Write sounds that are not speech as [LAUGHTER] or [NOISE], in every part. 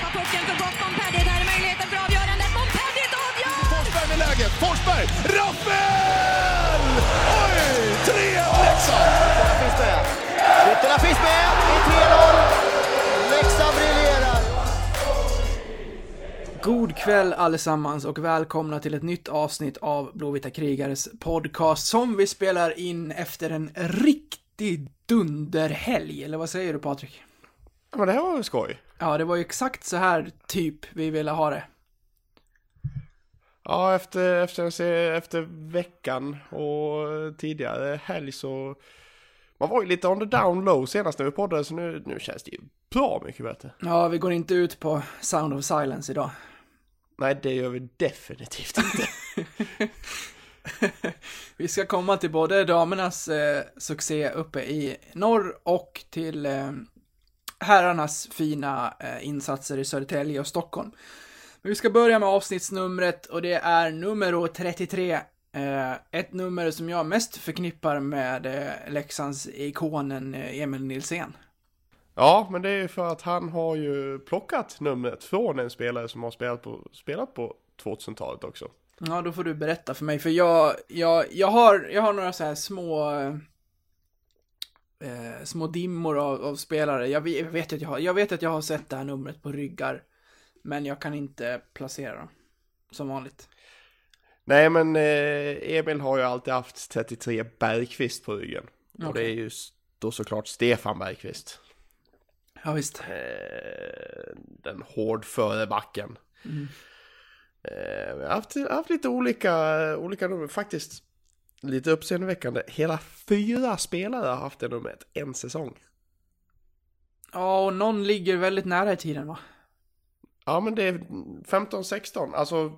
tappar pucken för gott. Montpellier, där är möjligheten för avgörandet. Montpellier avgör! Forsberg med läget. Forsberg! Rappel! Oj! 3-1 Leksand! Ytterna finns med. Ytterna finns med. Det är 3-0. Leksand briljerar. God kväll allesammans och välkomna till ett nytt avsnitt av Blåvita krigares podcast som vi spelar in efter en riktig dunderhelg, eller vad säger du Patrik? Ja, men det här var väl skoj? Ja, det var ju exakt så här typ vi ville ha det. Ja, efter, efter, efter veckan och tidigare helg så... Man var ju lite on the down low senast när vi poddade så nu, nu känns det ju bra mycket bättre. Ja, vi går inte ut på Sound of Silence idag. Nej, det gör vi definitivt inte. [LAUGHS] [LAUGHS] Vi ska komma till både damernas eh, succé uppe i norr och till eh, herrarnas fina eh, insatser i Södertälje och Stockholm. Men vi ska börja med avsnittsnumret och det är nummer 33. Eh, ett nummer som jag mest förknippar med eh, Leksands ikonen eh, Emil Nilsén. ja, men det är för att han har ju plockat numret från en spelare som har spelat på, spelat på 2000-talet också. Ja, då får du berätta för mig, för jag, jag, jag, har, jag har några så här små, eh, små dimmor av, av spelare. Jag vet, jag, vet att jag, har, jag vet att jag har sett det här numret på ryggar, men jag kan inte placera dem. Som vanligt. Nej, men eh, Emil har ju alltid haft 33 Bergqvist på ryggen. Och Okej. det är ju då såklart Stefan Bergqvist. Ja, visst. Eh, den hårdföre backen. Mm. Eh, vi har haft, haft lite olika, olika nummer, faktiskt lite uppseendeväckande. Hela fyra spelare har haft det numret en säsong. Ja, och någon ligger väldigt nära i tiden, va? Ja, men det är 15-16, alltså,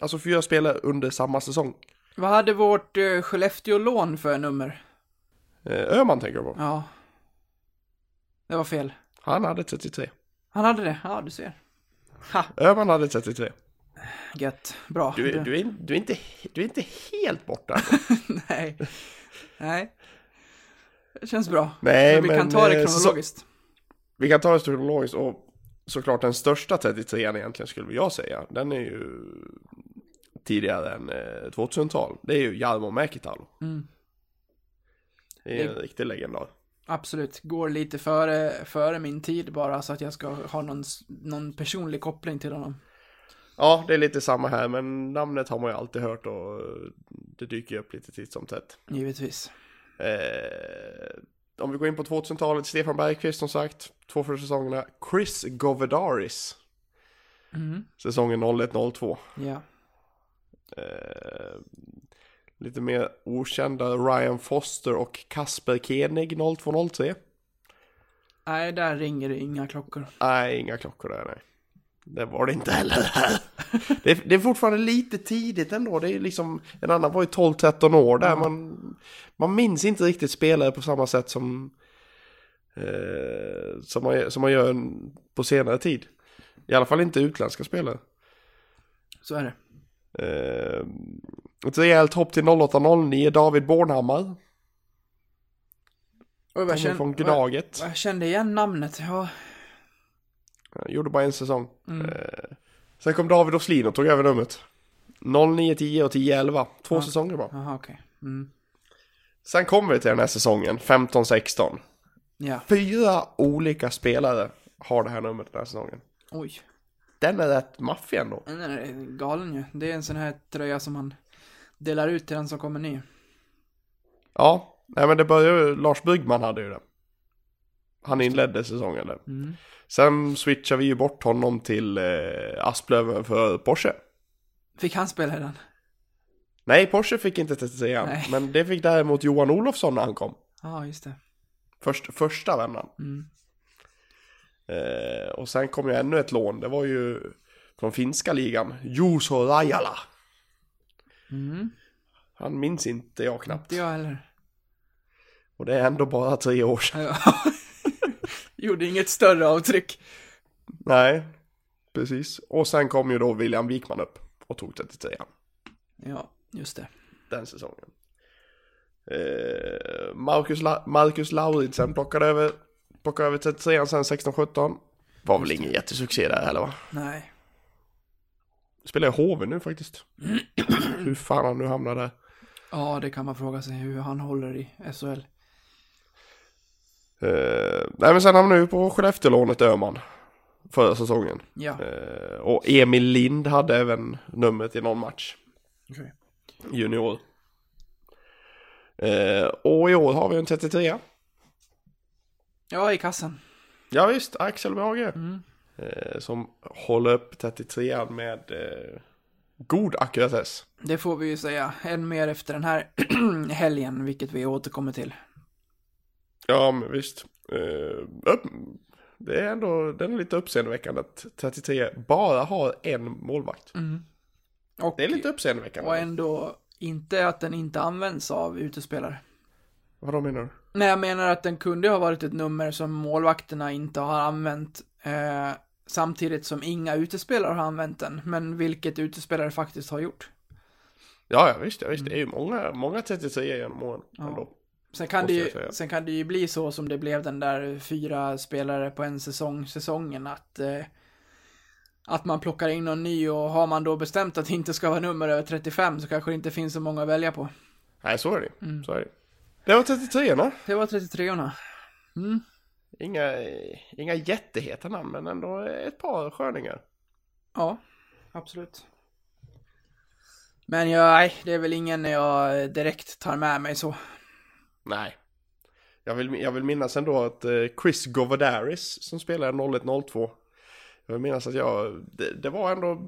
alltså fyra spelare under samma säsong. Vad hade vårt eh, Skellefteå-lån för nummer? Eh, Öhman tänker jag på. Ja. Det var fel. Han hade 33. Han hade det? Ja, du ser. Ha, Öhman hade 33. Gött. Bra. Du, är- du, är, du, är inte, du är inte helt borta. [LAUGHS] Nej. Nej. Det känns bra. Nej, men vi kan ta det eh, så- kronologiskt. Vi kan ta det kronologiskt och såklart den största 33an egentligen skulle jag säga. Den är ju tidigare än eh, 2000-tal. Det är ju Jarmo Mäkitalo. Mm. Det är Det- en riktig legendar. Absolut. Går lite före, före min tid bara så att jag ska ha någon, någon personlig koppling till honom. Ja, det är lite samma här men namnet har man ju alltid hört och det dyker upp lite titt som tätt. Givetvis. Eh, om vi går in på 2000-talet, Stefan Bergqvist som sagt, två första säsongerna. Chris Govedaris, Mm. säsongen 01-02. Ja. Eh, lite mer okända Ryan Foster och Kasper Koenig 0203. Nej, där ringer det inga klockor. Nej, inga klockor där nej. Det var det inte heller här. [LAUGHS] Det är, det är fortfarande lite tidigt ändå. Det är liksom, en annan var ju 12-13 år där. Man, man minns inte riktigt spelare på samma sätt som, eh, som, man, som man gör på senare tid. I alla fall inte utländska spelare. Så är det. Eh, ett rejält hopp till 08-09, David Bornhammar. Och jag, kände, från Gnaget. jag kände igen namnet. Ja. Han gjorde bara en säsong. Mm. Eh, sen kom David Åslin och tog över numret. 09-10 och 10-11. Två Ja. säsonger bara. Jaha, okej. Mm. Sen kommer vi till den här säsongen, 15-16. Ja. Fyra olika spelare har det här numret den här säsongen. Oj. Den är rätt maffig ändå. Den är galen ju. Det är en sån här tröja som man delar ut till den som kommer ny. Ja, nej men det började ju, Lars Bryggman hade ju det. Han inledde säsongen där. Mm. Sen switchade vi ju bort honom till eh, Asplöven för Porsche. Fick han spela den? Nej, Porsche fick inte 33 Nej. men det fick däremot Johan Olofsson när han kom. Ja, just det. Först, första vändan. Mm. Eh, och sen kom ju ännu ett lån, det var ju från finska ligan, Juuso Rajala. Mm. Han minns inte jag knappt. Inte jag heller. Och det är ändå bara tre år sedan. Gjorde inget större avtryck. Nej, precis. Och sen kom ju då William Wikman upp och tog 33 Ja, just det. den säsongen. Eh, Marcus, La- Marcus Lauridsen plockade över, plockade över 33 sen 16-17. Var väl ingen jättesuccé där heller va? Nej. Spelar i HV nu faktiskt. [CLEARS THROAT] Hur fan han nu hamnar där. Ja, det kan man fråga sig hur han håller i SHL. Eh, nej men sen hamnade vi på Skellefteå-lånet Öhman. Förra säsongen. Ja. Eh, och Emil Lind hade även numret i någon match. Okej. Junior. Eh, och i år har vi en 33 Ja, i kassan. Ja visst, Axel Brage. Mm. Eh, som håller upp 33 med eh, god ackuratess. Det får vi ju säga. Än mer efter den här [CLEARS THROAT] helgen, vilket vi återkommer till. Ja men visst. Upp, det är ändå, den är lite uppseendeväckande att 33 bara har en målvakt. Och, Det är lite uppseendeväckande. och ändå inte att den inte används av utespelare. Vad då menar du? Nej, jag menar att den kunde ha varit ett nummer som målvakterna inte har använt. Eh, samtidigt som inga utespelare har använt den. Men vilket utespelare faktiskt har gjort. Ja, ja visst, ja, visst. det är ju många, många 33 genom åren ändå. Sen kan, det ju, sen kan det ju bli så som det blev den där fyra spelare på en säsong, säsongen att eh, att man plockar in någon ny och har man då bestämt att det inte ska vara nummer över 35 så kanske det inte finns så många att välja på. Nej, så är det Så är det. Det var 33 orna Det var 33orna. Mm. Inga, inga jätteheta namn, men ändå ett par sköningar. Ja, absolut. Men jag, nej, det är väl ingen jag direkt tar med mig så. Nej. Jag vill, jag vill minnas ändå att eh, Chris Govodaris som spelade 0102. Jag vill minnas att jag, det, det var ändå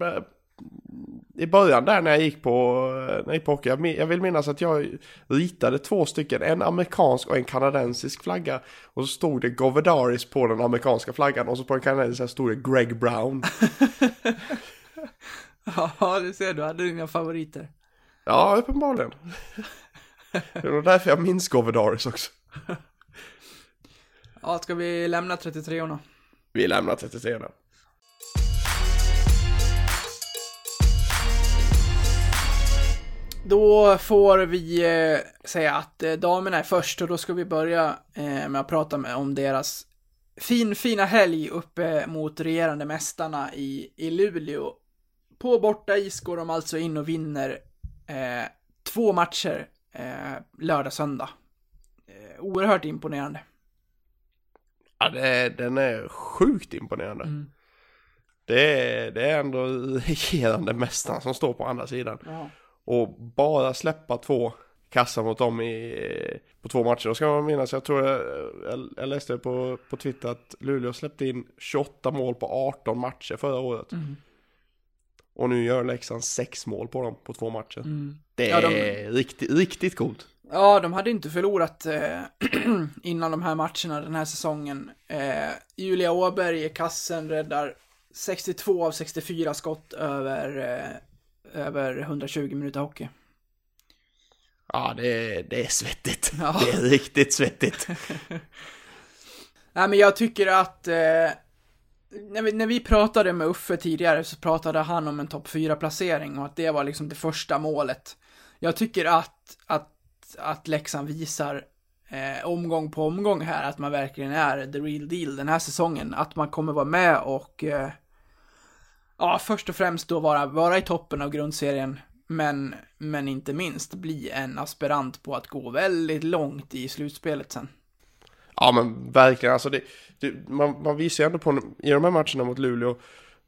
i början där när jag gick på, eh, när jag gick på hockey. Jag, jag vill minnas att jag ritade två stycken, en amerikansk och en kanadensisk flagga. Och så stod det Govodaris på den amerikanska flaggan och så på den kanadensiska stod det Greg Brown. [LAUGHS] Ja, du ser, du hade dina favoriter. Ja, uppenbarligen. [LAUGHS] Det var därför jag minns Govodaris också. [LAUGHS] Ja, ska vi lämna 33orna? Vi lämnar 33 nu. Då får vi eh, säga att eh, damerna är först och då ska vi börja eh, med att prata med, om deras fin, fina helg uppe mot regerande mästarna i, i Luleå. På borta is går de alltså in och vinner eh, två matcher lördag, söndag. Eh, oerhört imponerande. Ja, det, den är sjukt imponerande. Mm. Det, är, det är ändå regerande mästaren som står på andra sidan. Ja. Och bara släppa två kassar mot dem i, på två matcher. Då ska man minnas, jag tror jag, jag, jag läste på, på Twitter att Luleå släppte in 28 mål på 18 matcher förra året. Mm. Och nu gör Leksand 6 mål på dem på två matcher. Mm. Det Ja, är de- riktigt, riktigt coolt. Ja, de hade inte förlorat eh, [CLEARS THROAT] innan de här matcherna den här säsongen. Eh, Julia Åberg i kassen räddar 62 av 64 skott över, eh, över 120 minuter hockey. Ja, det är, det är svettigt. Ja. Det är riktigt svettigt. [LAUGHS] Nej, men jag tycker att eh, när, vi, när vi pratade med Uffe tidigare så pratade han om en topp 4-placering och att det var liksom det första målet. Jag tycker att, att, att Leksand visar eh, omgång på omgång här att man verkligen är the real deal den här säsongen. Att man kommer vara med och eh, ja, först och främst då vara, vara i toppen av grundserien. Men, men inte minst bli en aspirant på att gå väldigt långt i slutspelet sen. Ja men verkligen, alltså det, det, man, man visar ju ändå på, i de här matcherna mot Luleå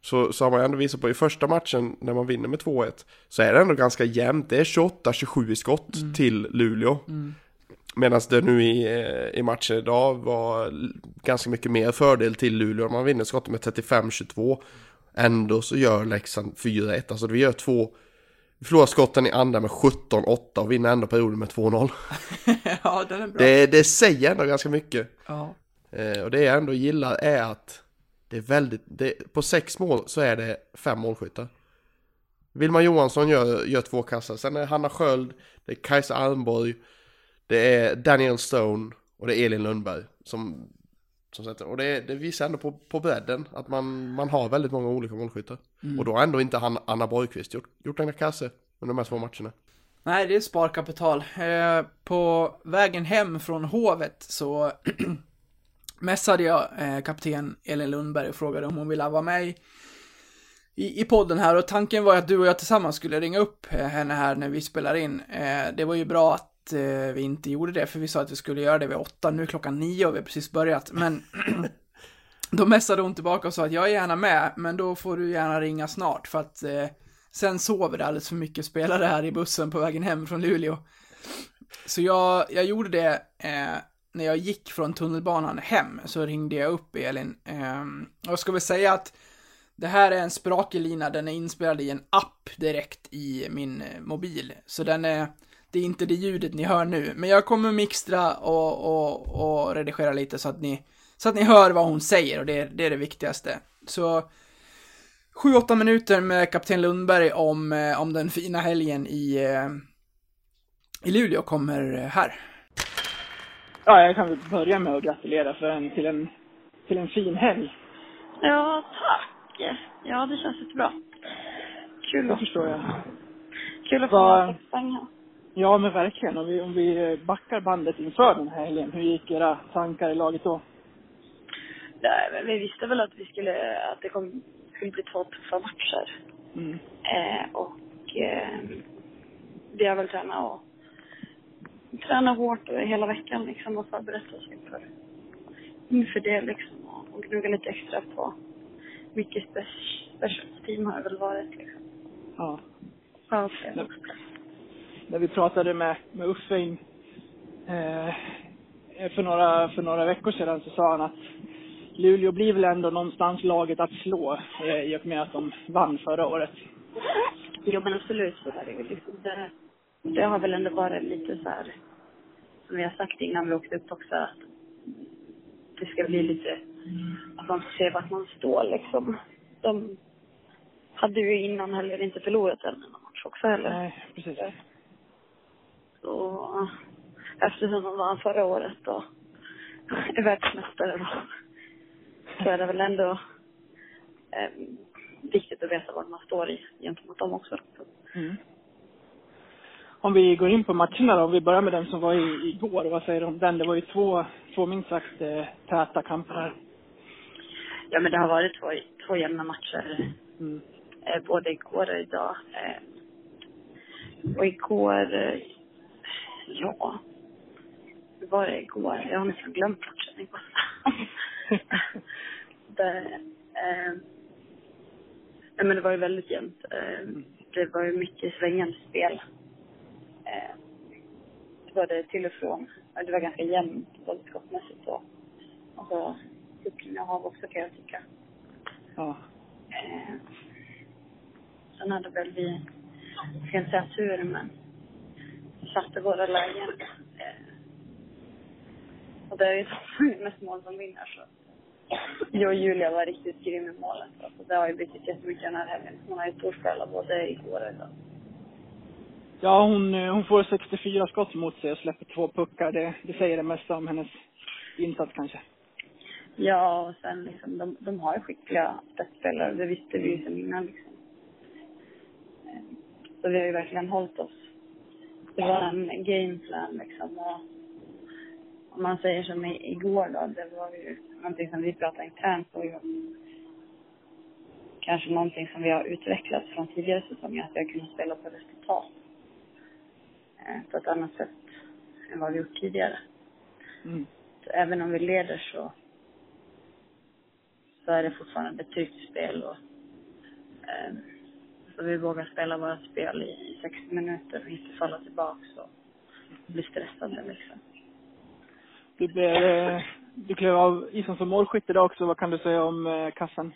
så, så har man ändå visat på i första matchen när man vinner med 2-1 så är det ändå ganska jämnt, det är 28-27 i skott till Luleå. Medan det nu i, eh, i matchen idag var ganska mycket mer fördel till Luleå, man vinner skottet med 35-22. Ändå så gör Leksand 4-1, alltså vi gör två, vi förlorar skotten i andra med 17-8 och vinner ändå perioden med 2-0. [LAUGHS] ja, den är bra. Det, det säger ändå ganska mycket. Ja. Eh, och det jag ändå gillar är att det är väldigt, det, på sex mål så är det fem målskyttar. Vilma Johansson gör, gör två kassar, sen är det Hanna Sköld, det är Kajsa Almborg, det är Daniel Stone och det är Elin Lundberg som, som sätter. Och det, det visar ändå på, på bredden att man, man har väldigt många olika målskyttar. Och då har ändå inte han, Anna Borgqvist gjort, gjort en kasse under de här två matcherna. Nej, det är sparkapital. Eh, på vägen hem från Hovet så [CLEARS THROAT] messade jag eh, kapten Elin Lundberg och frågade om hon ville vara med i, i, podden här och tanken var att du och jag tillsammans skulle ringa upp eh, henne här när vi spelar in. Eh, det var ju bra att eh, vi inte gjorde det för vi sa att vi skulle göra det vid åtta, nu är klockan nio och vi har precis börjat. Men [CLEARS THROAT] då messade hon tillbaka och sa att jag är gärna med, men då får du gärna ringa snart för att eh, sen sover det alldeles för mycket spelare här i bussen på vägen hem från Luleå. Så jag, jag gjorde det eh, när jag gick från tunnelbanan hem, så ringde jag upp Elin. Eh, och jag ska väl säga att det här är en sprakig lina, den är inspelad i en app direkt i min eh, mobil. Så den är, det är inte det ljudet ni hör nu, men jag kommer mixtra och, och, och redigera lite så att ni, så att ni hör vad hon säger och det, det är det viktigaste. Så 7-8 minuter med kapten Lundberg om, eh, om den fina helgen i, eh, i Luleå kommer här. Ja, jag kan väl börja med att gratulera för en, till, en, till en fin helg. Ja, tack. Ja, det känns jättebra. Kul Det att, förstår jag. kul att få Vad- vara här. Ja, men verkligen. Om vi, om vi backar bandet inför den här helgen, hur gick era tankar i laget då? Nej, men vi visste väl att vi skulle, att det kom, skulle bli två tuffa matcher. Mm. Eh, och eh, vi har väl tränat och tränat hårt hela veckan liksom och förberett oss inför, inför det liksom. Och, och gnuggat lite extra på mycket special, team har det väl varit liksom. Ja. Ja. Ja. När vi pratade med, med Uffe in, eh, för, några, för några veckor sedan så sa han att Luleå blir väl ändå någonstans laget att slå eh, i och med att de vann förra året. Jo men absolut så är det ju liksom det, det har väl ändå varit lite så här som vi har sagt innan vi åkte upp också att det ska bli lite att man ser vart man står liksom. De hade ju innan heller inte förlorat en match också heller. Nej, precis. Så eftersom de vann förra året och [LAUGHS] är världsmästare då, så är det väl ändå eh, viktigt att veta var man står i gentemot dem också. Mm. Om vi går in på matcherna då, om vi börjar med den som var i, igår, vad säger du om den? Det var ju två, två minst sagt eh, täta kamper här. Ja, men det har varit två, två jämna matcher, Mm. eh, både igår och idag. Eh, och igår, eh, ja, hur var det igår? Jag har nästan glömt matchen igår. [LAUGHS] det, eh, men det var ju väldigt jämnt. Eh, det var ju mycket svängande spel. Eh, det till och från. Det var ganska jämnt både skottmässigt och, och så puckinnehav också kan jag tycka. Ja. Eh, sen hade väl vi, jag ska inte säga tur, men satte våra lägen. Eh, och det är ju [LAUGHS] mest mål som vinner så. Jag och Julia var riktigt grym i målet. Alltså, det har ju betytt jättemycket den här helgen. Hon har ju storspelat både igår och idag. Ja, hon, eh, hon får 64 skott mot sig och släpper två puckar. Det, det säger det mesta om hennes insats kanske. Ja, och sen liksom, de, de har ju skickliga spetsspelare. Det visste vi ju sen innan liksom. Eh, så vi har ju verkligen hållit oss. Det var en gameplan liksom. Och om man säger som i- igår då, det var ju någonting som vi pratade internt om. kanske någonting som vi har utvecklat från tidigare säsonger, att vi har kunnat spela på resultat. Eh, På ett annat sätt än vad vi gjort tidigare. Mm. Så även om vi leder så, så är det fortfarande ett tryggt spel och eh, så vi vågar spela vårt spel i, i 60 minuter och inte falla tillbaks och bli stressade liksom. Du, blev, eh, du klev av isen som målskytt idag också. Vad kan du säga om eh, kassan?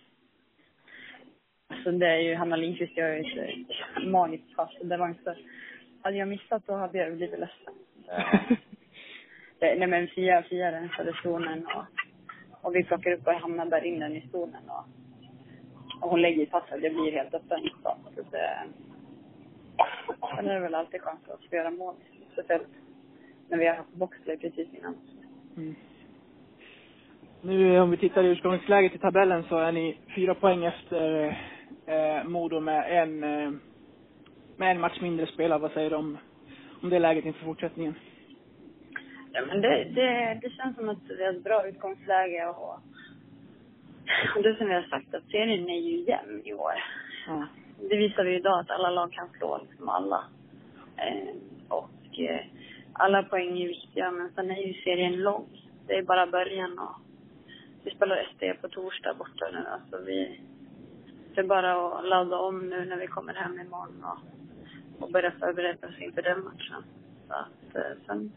Alltså det är ju, Hanna Lindqvist gör ju ett magiskt pass det var inte, hade jag missat då hade jag blivit ledsen. [LAUGHS] Det, nej men Fia, Fia rensade zonen och, och vi plockar upp och Hanna bär in den i zonen och, och hon lägger i passet, det blir helt öppen. Så, så det, sen är det väl alltid skönt att få göra mål, speciellt när vi har haft boxplay precis innan. Mm. Nu om vi tittar i utgångsläget i tabellen så är ni fyra poäng efter eh, Modo med en, eh, med en match mindre spelad. Vad säger du om, om det läget inför fortsättningen? Ja, men det, det, det känns som att vi har ett bra utgångsläge och, och det som vi har sagt att serien är ju jämn i år. Ja. Det visar vi ju idag att alla lag kan slå liksom alla. Eh, och eh, alla poäng är viktiga men sen är ju serien lång. Det är bara början och vi spelar SD på torsdag borta nu. Alltså vi, det är bara att ladda om nu när vi kommer hem imorgon och, och börja förbereda oss inför den matchen. Så att eh, sen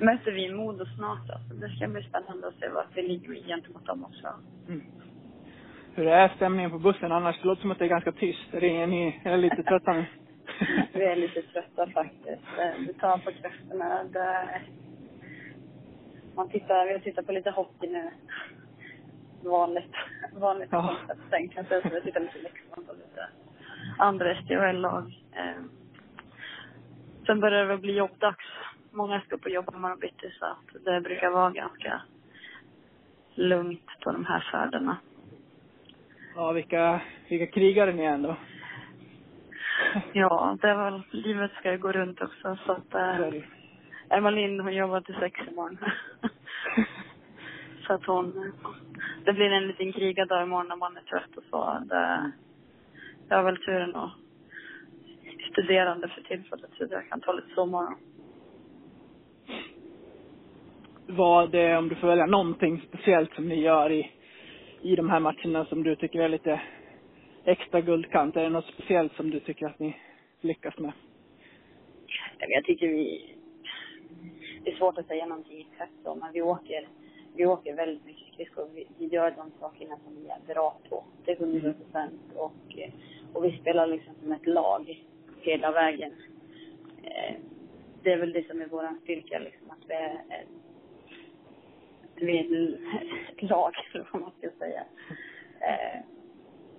möter vi Modo snart. Alltså. Det ska bli spännande att se vart vi ligger gentemot dem också. Hur är stämningen på bussen annars? Det låter som att det är ganska tyst. Är ni är lite trötta nu? [LAUGHS] Vi är lite trötta faktiskt. Eh, Det tar på krafterna. Det... Man tittar, vi har tittat på lite hockey nu. Vanligt. Vanligt Ja. koncept. Sen kanske vi tittar lite Leksand och lite andra SDHL-lag. Eh, Sen börjar det väl bli jobbdags. Många ska på jobb imorgon bitti så att det brukar vara ganska lugnt på de här färderna. Ja, vilka, vilka krigare ni är ändå. [LAUGHS] Ja, det är väl, livet ska ju gå runt också så att eh. Emma Lind hon jobbar till sex imorgon. [LAUGHS] så att hon, det blir en liten krigardag imorgon när man är trött och så. Det, jag har väl turen att studerande för tillfället så jag kan ta lite sovmorgon. Vad, eh, om du får välja någonting speciellt som ni gör i, i de här matcherna som du tycker är lite extra guldkant? Är det något speciellt som du tycker att ni lyckas med? Jag tycker vi... Det är svårt att säga någonting exakt så, men vi åker, vi åker väldigt mycket skridskor. Vi, vi gör de sakerna som vi är bra på. Det är 100 procent. Och, eh, och vi spelar liksom som ett lag hela vägen. Eh, det är väl det som är vår styrka, liksom, att vi är, vi är ett, [LAUGHS] lag, eller vad man ska säga. Eh,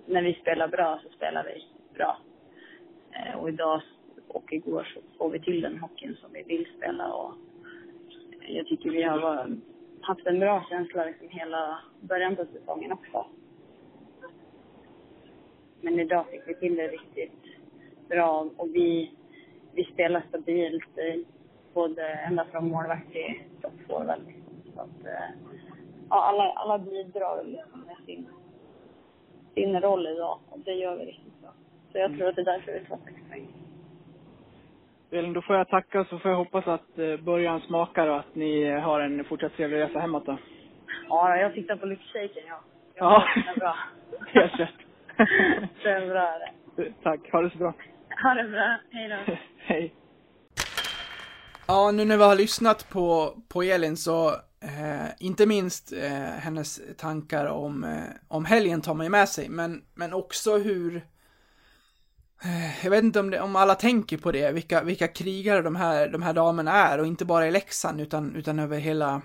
när vi spelar bra så spelar vi bra. Och idag och igår så får vi till den hockeyn som vi vill spela och jag tycker vi har varit, haft en bra känsla liksom hela början på säsongen också. Men idag fick vi till det riktigt bra och vi, vi spelar stabilt både ända från målvakt till toppforward. Liksom. Så att, eh, ja, alla, alla bidrar liksom med sin, sin roll idag och det gör vi riktigt bra. Så jag tror att det är därför vi tar sex poäng. Elin, då får jag tacka så får jag hoppas att eh, början smakar och att ni har en fortsatt trevlig resa hemåt då. Ja, jag tittar på lyxshaken, ja. Ja. Det är bra. [LAUGHS] Helt rätt. [LAUGHS] det är bra det. Tack, ha det så bra. Ha det bra. Hej då. [LAUGHS] Hej. Ja, nu när vi har lyssnat på, på Elin så, eh, inte minst eh, hennes tankar om, eh, om helgen tar man ju med sig, men, men också hur, Eh, jag vet inte om, det, om alla tänker på det, vilka, vilka krigare de här, de här damerna är, och inte bara i Leksand, utan, utan över hela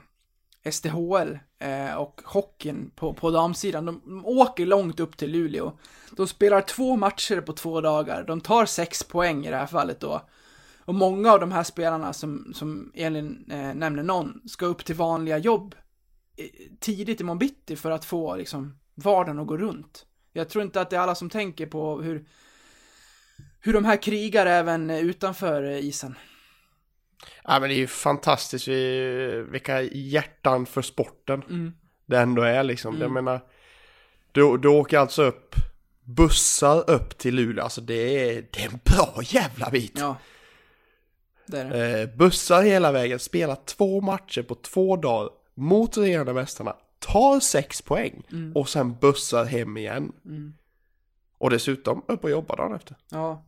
SDHL eh, och hockeyn på, på damsidan. De, de åker långt upp till Luleå. De spelar två matcher på två dagar. De tar sex poäng i det här fallet då. Och många av de här spelarna som, som Elin eh, nämner någon, ska upp till vanliga jobb eh, tidigt i morgon bitti för att få liksom vardagen att gå runt. Jag tror inte att det är alla som tänker på hur, hur de här krigar även utanför isen. Ja men det är ju fantastiskt vi- vilka hjärtan för sporten Mm. det ändå är liksom. Mm. Jag menar, du, du åker alltså upp bussar upp till Luleå, alltså det är, det är en bra jävla bit. Ja. Det är det. Eh, bussar hela vägen, spelar två matcher på två dagar mot regerande mästarna, tar sex poäng Mm. och sen bussar hem igen. Mm. Och dessutom upp och jobba dagen efter. Ja.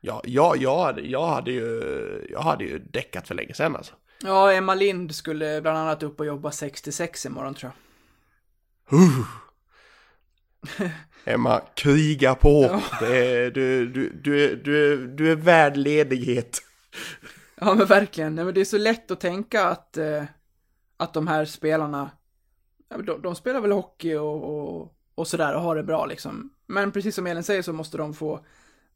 Ja, jag, jag, hade, jag, hade ju, jag hade ju däckat för länge sedan alltså. Ja, Emma Lind skulle bland annat upp och jobba 66 imorgon tror jag. Huh. Emma, kriga på! Det är, du, du, du, är- du, är- du är värd ledighet. Ja men verkligen, Nej, men det är så lätt att tänka att, eh, att de här spelarna, ja, de, de spelar väl hockey och, och, och sådär och har det bra liksom. Men precis som Elin säger så måste de få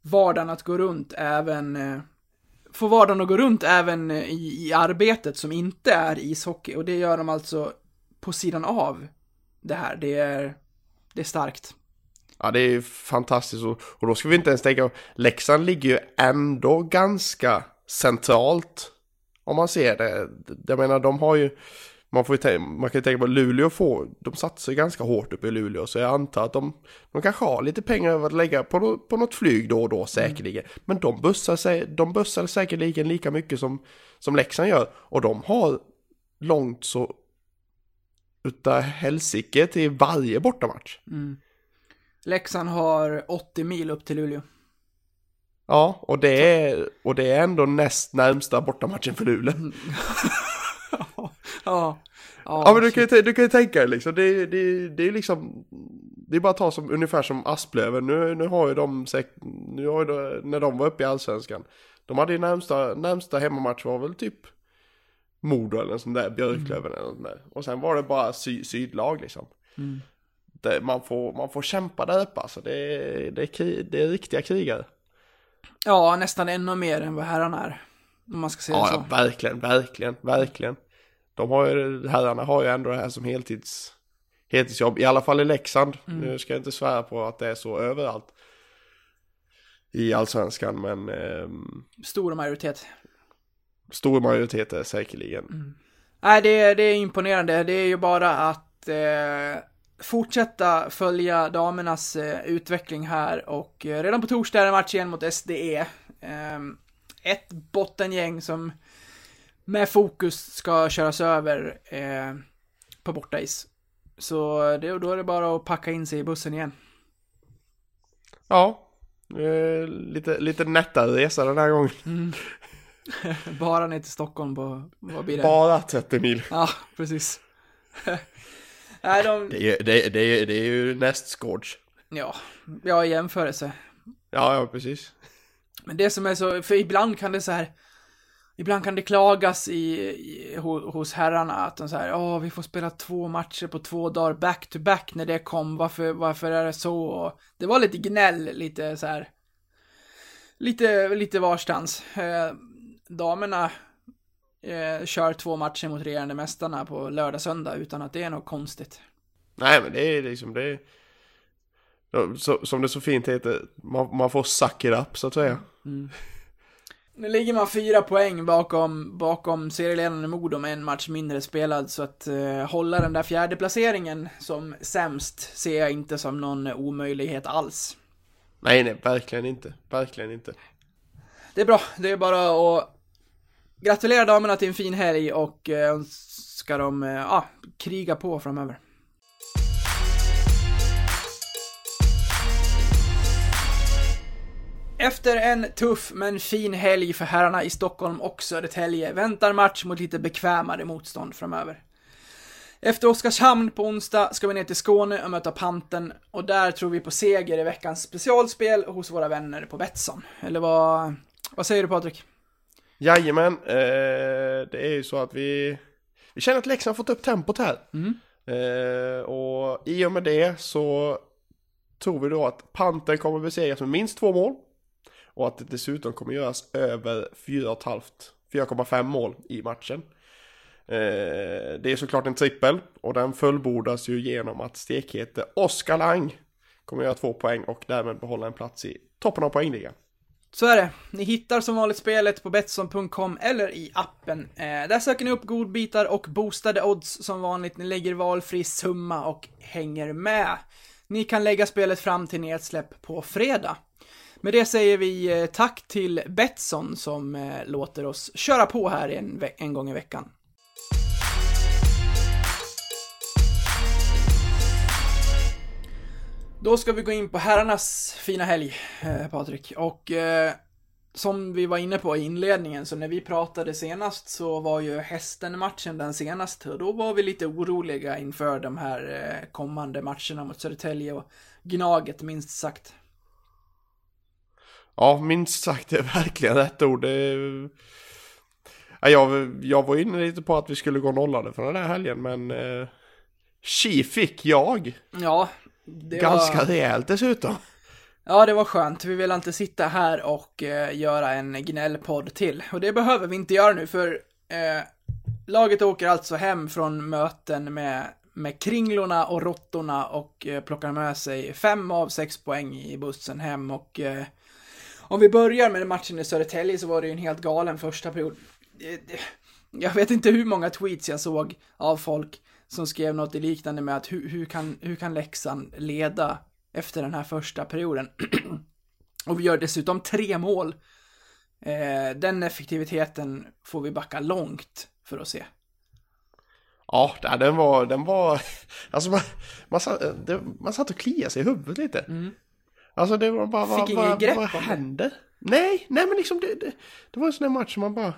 vardagen att gå runt även, eh, få vardagen att gå runt även eh, i, i arbetet som inte är ishockey och det gör de alltså på sidan av det här. Det är, det är starkt. Ja, det är fantastiskt och, och då ska vi inte ens tänka, Leksand ligger ju ändå ganska centralt Om man ser det. Jag menar, de har ju... Man, får ju man kan ju tänka på Luleå får, de satsar ganska hårt uppe i Luleå så jag antar att de, de kanske har lite pengar över att lägga på, no, på något flyg då och då säkerligen. Mm. Men de bussar, sig, de bussar säkerligen lika mycket som, som Leksand gör och de har långt så utav helsike till varje bortamatch. Mm. Leksand har 80 mil upp till Luleå. Ja, och det är, och det är ändå näst närmsta bortamatchen för Luleå. Mm. [LAUGHS] [LAUGHS] ja, ja, ja, men du kan, ju, du kan ju tänka dig liksom, det, det, det är liksom, det är bara att ta som, ungefär som Asplöven, nu, nu har ju de, nu har ju när de var uppe i Allsvenskan, de hade ju närmsta, närmsta hemmamatch var väl typ Modo eller en sån där, Björklöven mm. eller något där. Och sen var det bara sy sydlag liksom. Mm. Det, man, får, man får kämpa där uppe alltså, det, det, är, det är riktiga krigare. Ja, nästan ännu mer än vad herrarna är. Om man ska säga ja, så. Ja, verkligen, verkligen, verkligen. De har ju, herrarna har ju ändå det här som heltids, heltidsjobb, i alla fall i Leksand. Mm. Nu ska jag inte svära på att det är så överallt i allsvenskan, men... Eh, Stor majoritet. Stor majoritet är säkerligen. Mm. Nej, det, det är imponerande. Det är ju bara att eh, fortsätta följa damernas eh, utveckling här och eh, redan på torsdag är det match igen mot SDE. Ett bottengäng som med fokus ska köras över eh, på bortais. Så det, då är det bara att packa in sig i bussen igen. Ja, eh, lite, lite nättare resa den här gången. Mm. [LAUGHS] bara ner till Stockholm på, vad blir det? Bara 30 mil. Ja, precis. [LAUGHS] Nej, de... det, är, det, är, det, är, det är ju nästskåds. Ja, ja i jämförelse. Ja, ja, precis. Men det som är så, för ibland kan det så här, ibland kan det klagas i, i hos herrarna att de så här, ja, vi får spela två matcher på två dagar back to back när det kom, varför, varför är det så? Och det var lite gnäll, lite så här, lite, lite varstans. Eh, damerna eh, kör två matcher mot regerande mästarna på lördag, söndag utan att det är något konstigt. Nej, men det är liksom det. Så, som det så fint heter, man, man får suck it up så att säga. Mm. Nu ligger man fyra poäng bakom, bakom serieledaren Modo med en match mindre spelad, så att eh, hålla den där fjärde placeringen som sämst ser jag inte som någon omöjlighet alls. Nej, nej, verkligen inte. Verkligen inte. Det är bra, det är bara att gratulera damerna till en fin helg och eh, ska de, eh, ja, kriga på framöver. Efter en tuff men fin helg för herrarna i Stockholm och Södertälje väntar match mot lite bekvämare motstånd framöver. Efter Oskarshamn på onsdag ska vi ner till Skåne och möta Panten och där tror vi på seger i veckans specialspel hos våra vänner på Betsson. Eller vad, vad säger du Patrik? Jajamän, eh, det är ju så att vi, vi känner att Leksand har fått upp tempot här. Mm. Eh, och i och med det så tror vi då att Panten kommer besegras med minst två mål. Och att det dessutom kommer göras över 4,5 mål i matchen. Eh, det är såklart en trippel och den fullbordas ju genom att stekhete Oskar Lang kommer göra två poäng och därmed behålla en plats i toppen av poängligan. Så är det. Ni hittar som vanligt spelet på Betsson.com eller i appen. Eh, där söker ni upp godbitar och boostade odds som vanligt. Ni lägger valfri summa och hänger med. Ni kan lägga spelet fram till nedsläpp på fredag. Med det säger vi eh, tack till Betsson som eh, låter oss köra på här en, en gång i veckan. Då ska vi gå in på herrarnas fina helg, eh, Patrik. Och eh, som vi var inne på i inledningen, så när vi pratade senast så var ju hästen-matchen den senaste och då var vi lite oroliga inför de här eh, kommande matcherna mot Södertälje och Gnaget minst sagt. Ja, minst sagt det är verkligen rätt ord. Det... Ja, jag, jag var inne lite på att vi skulle gå nollade för den här helgen, men eh, fick jag! Ja, det Ganska var... rejält dessutom. Ja, det var skönt. Vi vill inte sitta här och eh, göra en gnällpodd till. Och det behöver vi inte göra nu, för eh, laget åker alltså hem från möten med, med kringlorna och råttorna och eh, plockar med sig fem av sex poäng i bussen hem och eh, om vi börjar med matchen i Södertälje så var det ju en helt galen första period. Jag vet inte hur många tweets jag såg av folk som skrev något liknande med att hur, hur, kan, hur kan Leksand leda efter den här första perioden? [CLEARS THROAT] och vi gör dessutom tre mål. Eh, den effektiviteten får vi backa långt för att se. Ja, den var, den var, [LAUGHS] alltså man, man, satt, man satt och kliade sig i huvudet lite. Mm. Alltså det var bara, Fick vad, vad, grepp vad om det. hände? Nej, nej men liksom det, det, det var en sån där match som man bara,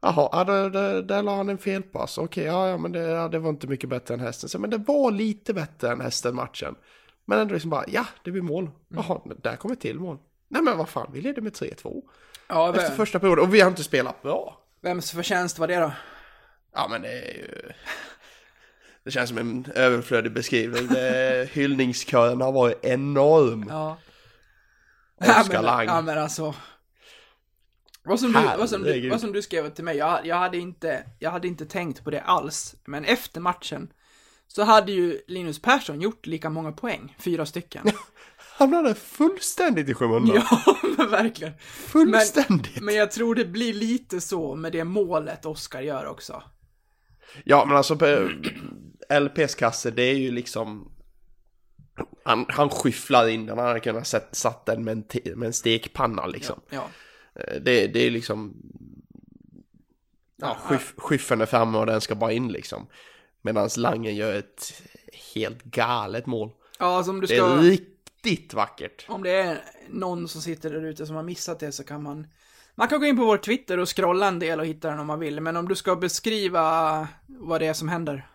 jaha, ja, där, där, där la han en felpass, okej, ja, ja men det, ja, det var inte mycket bättre än hästen, Så, men det var lite bättre än hästen matchen. Men ändå liksom bara, ja, det blir mål. Mm. Jaha, där kommer till mål. Nej men vad fan, vi leder med 3-2. Ja, Efter vem, första perioden, och vi har inte spelat bra. vems förtjänst var det då? Ja men det är ju... Det känns som en överflödig beskrivning. Det, [LAUGHS] hyllningskören har varit enorm. Ja. Oskar men, Lang. Ja men alltså. Vad som, du, vad, som du, vad som du skrev till mig, jag, jag, hade inte, jag hade inte tänkt på det alls. Men efter matchen så hade ju Linus Persson gjort lika många poäng, fyra stycken. [LAUGHS] Hamnade fullständigt i skymundan. ja, [LAUGHS] men verkligen. Fullständigt. Men jag tror det blir lite så med det målet Oskar gör också. Ja men alltså LPs kasse det är ju liksom han, han skyfflar in den, han hade kunnat sätt, satt den med en, te- med en stekpanna liksom. Ja. Eh, Det, det är liksom Ja, skyff, skyffen är framme och den ska bara in liksom. Medan Langen gör ett helt galet mål. Ja, alltså om du Det ska... är riktigt vackert. Om det är någon som sitter där ute som har missat det så kan man man kan gå in på vår Twitter och scrolla en del och hitta den om man vill, men om du ska beskriva vad det är som händer.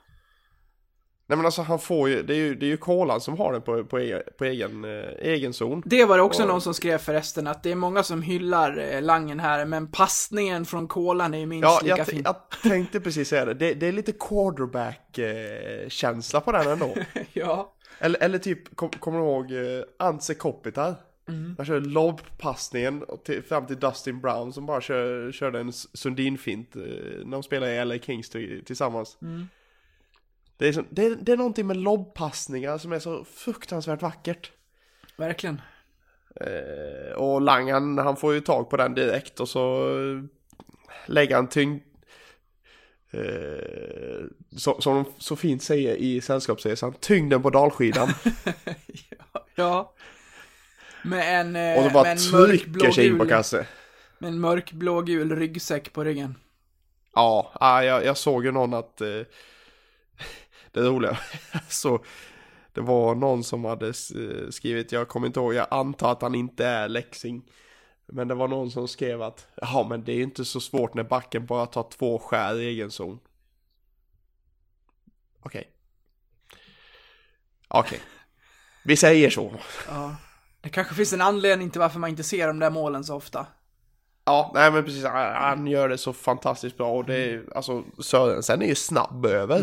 Nej men alltså han får ju, det är ju, det är ju Kolan som har den på, på, egen, på egen, eh, egen zon. Det var det också Och- någon som skrev förresten, att det är många som hyllar eh, Langen här, men passningen från Kolan är ju minst Ja, lika jag, fin. jag tänkte precis säga det. det. Det är lite quarterback-känsla på den ändå. [LAUGHS] ja. Eller, eller typ, kom, kommer du ihåg uh, Antse Kopitar? Mm. Han körde lobbpassningen till, fram till Dustin Brown som bara kör, körde en Sundin-fint när de spelade i LA Kings till- tillsammans. Mm. Det, är så, det, är, det är någonting med lobbpassningar som är så fruktansvärt vackert. Verkligen. Eh, och Lang han, får ju tag på den direkt och så eh, lägger han tyngd eh, så, som de så fint säger i Sällskapsresan, tyngden på dalskidan. [LAUGHS] Ja. Med en, eh, och så med bara en trycker sig in på kasse. med en mörkblågul ryggsäck på ryggen. Ja, ah, jag, jag såg ju någon att eh, det roliga, [LAUGHS] så det var någon som hade eh, skrivit, jag kommer inte ihåg, jag antar att han inte är läxing. Men det var någon som skrev att, ja men det är inte så svårt när backen bara tar två skär i egen zon. Okej. Okej. Vi säger så. Ja. Det kanske finns en anledning till varför man inte ser de där målen så ofta. Ja, nej men precis, han gör det så fantastiskt bra och det är, alltså Sörensen är ju snabb över.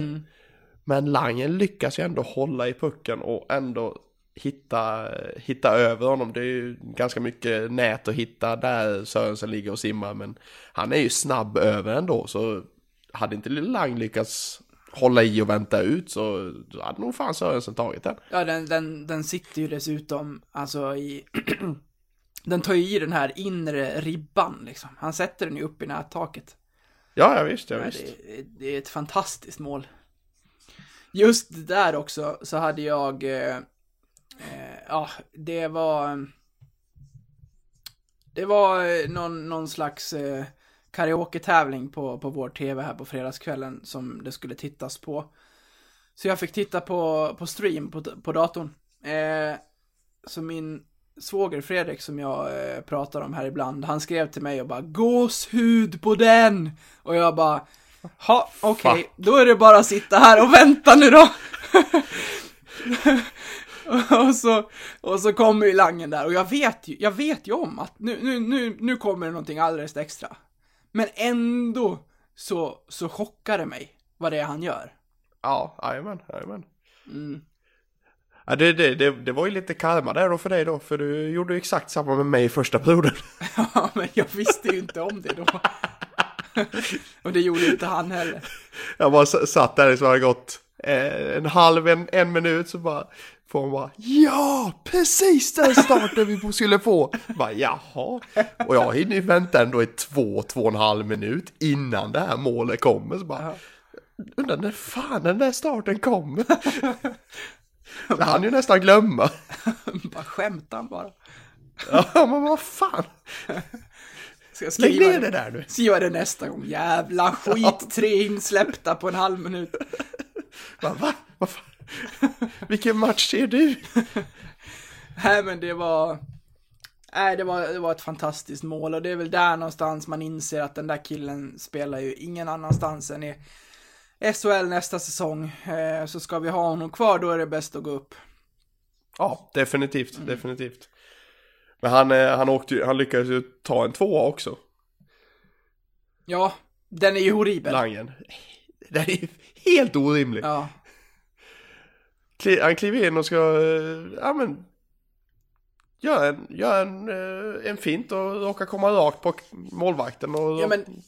Men Langen lyckas ju ändå hålla i pucken och ändå hitta, hitta över honom. Det är ju ganska mycket nät att hitta där Sörensen ligger och simmar men han är ju snabb över ändå så hade inte Lang lyckats hålla i och vänta ut så hade nog fan Sörensen tagit den. Ja, den, den, den sitter ju dessutom, alltså i... [CLEARS THROAT] den tar ju i den här inre ribban liksom. Han sätter den ju upp i nättaket. Ja, ja visst, Ja, visst. det, det är ett fantastiskt mål. Just där också, så hade jag... Eh, eh, ja, det var... Det var eh, någon, någon slags eh, karaoke-tävling på, på vår tv här på fredagskvällen som det skulle tittas på. Så jag fick titta på, på stream på, på datorn. Eh, så min svåger Fredrik som jag eh, pratar om här ibland, han skrev till mig och bara gåshud på den! Och jag bara, ha okej, Fuck. då är det bara att sitta här och vänta nu då. [LAUGHS] och, så, och så kommer ju langen där och jag vet ju, jag vet ju om att nu, nu, nu, nu kommer det någonting alldeles extra. Men ändå så, så chockar det mig vad det är han gör. Ja, jajamän, jajamän. Mm. Ja, det, det, det, det var ju lite karma där då för dig då, för du gjorde ju exakt samma med mig i första perioden. [LAUGHS] Ja, men jag visste ju inte om det då. [LAUGHS] och det gjorde inte han heller. Jag bara satt där så hade det gått eh, en halv, en, en minut så bara får honom bara Ja! Precis den starten vi skulle få! Bara jaha. Och jag hinner ju vänta ändå i två, två och en halv minut innan det här målet kommer. Så bara, undrar när fan den där starten kommer. Så han ju nästan glömma. [LAUGHS] bara skämtar han bara. Ja, men vad fan. Ska jag Lägg skriva ner det där nu. Skriva det nästa gång. Jävla [LAUGHS] skit, tre insläppta på en halv minut. [LAUGHS] Va? Vad fan? Vilken match ser du? [LAUGHS] Nej men det var... Nej det var, det var ett fantastiskt mål och det är väl där någonstans man inser att den där killen spelar ju ingen annanstans än i SHL nästa säsong. Eh, så ska vi ha honom kvar då är det bäst att gå upp. Ja, definitivt, definitivt. Men han, eh, han, åkte, ju- han lyckades ju ta en tvåa också, Ja, den är ju horribel. Langen. [LAUGHS] Det är ju helt orimligt. Ja, Han kliver in och ska, eh, ja men, göra en, gör en, eh, en fint och råkar komma rakt på målvakten och... ja men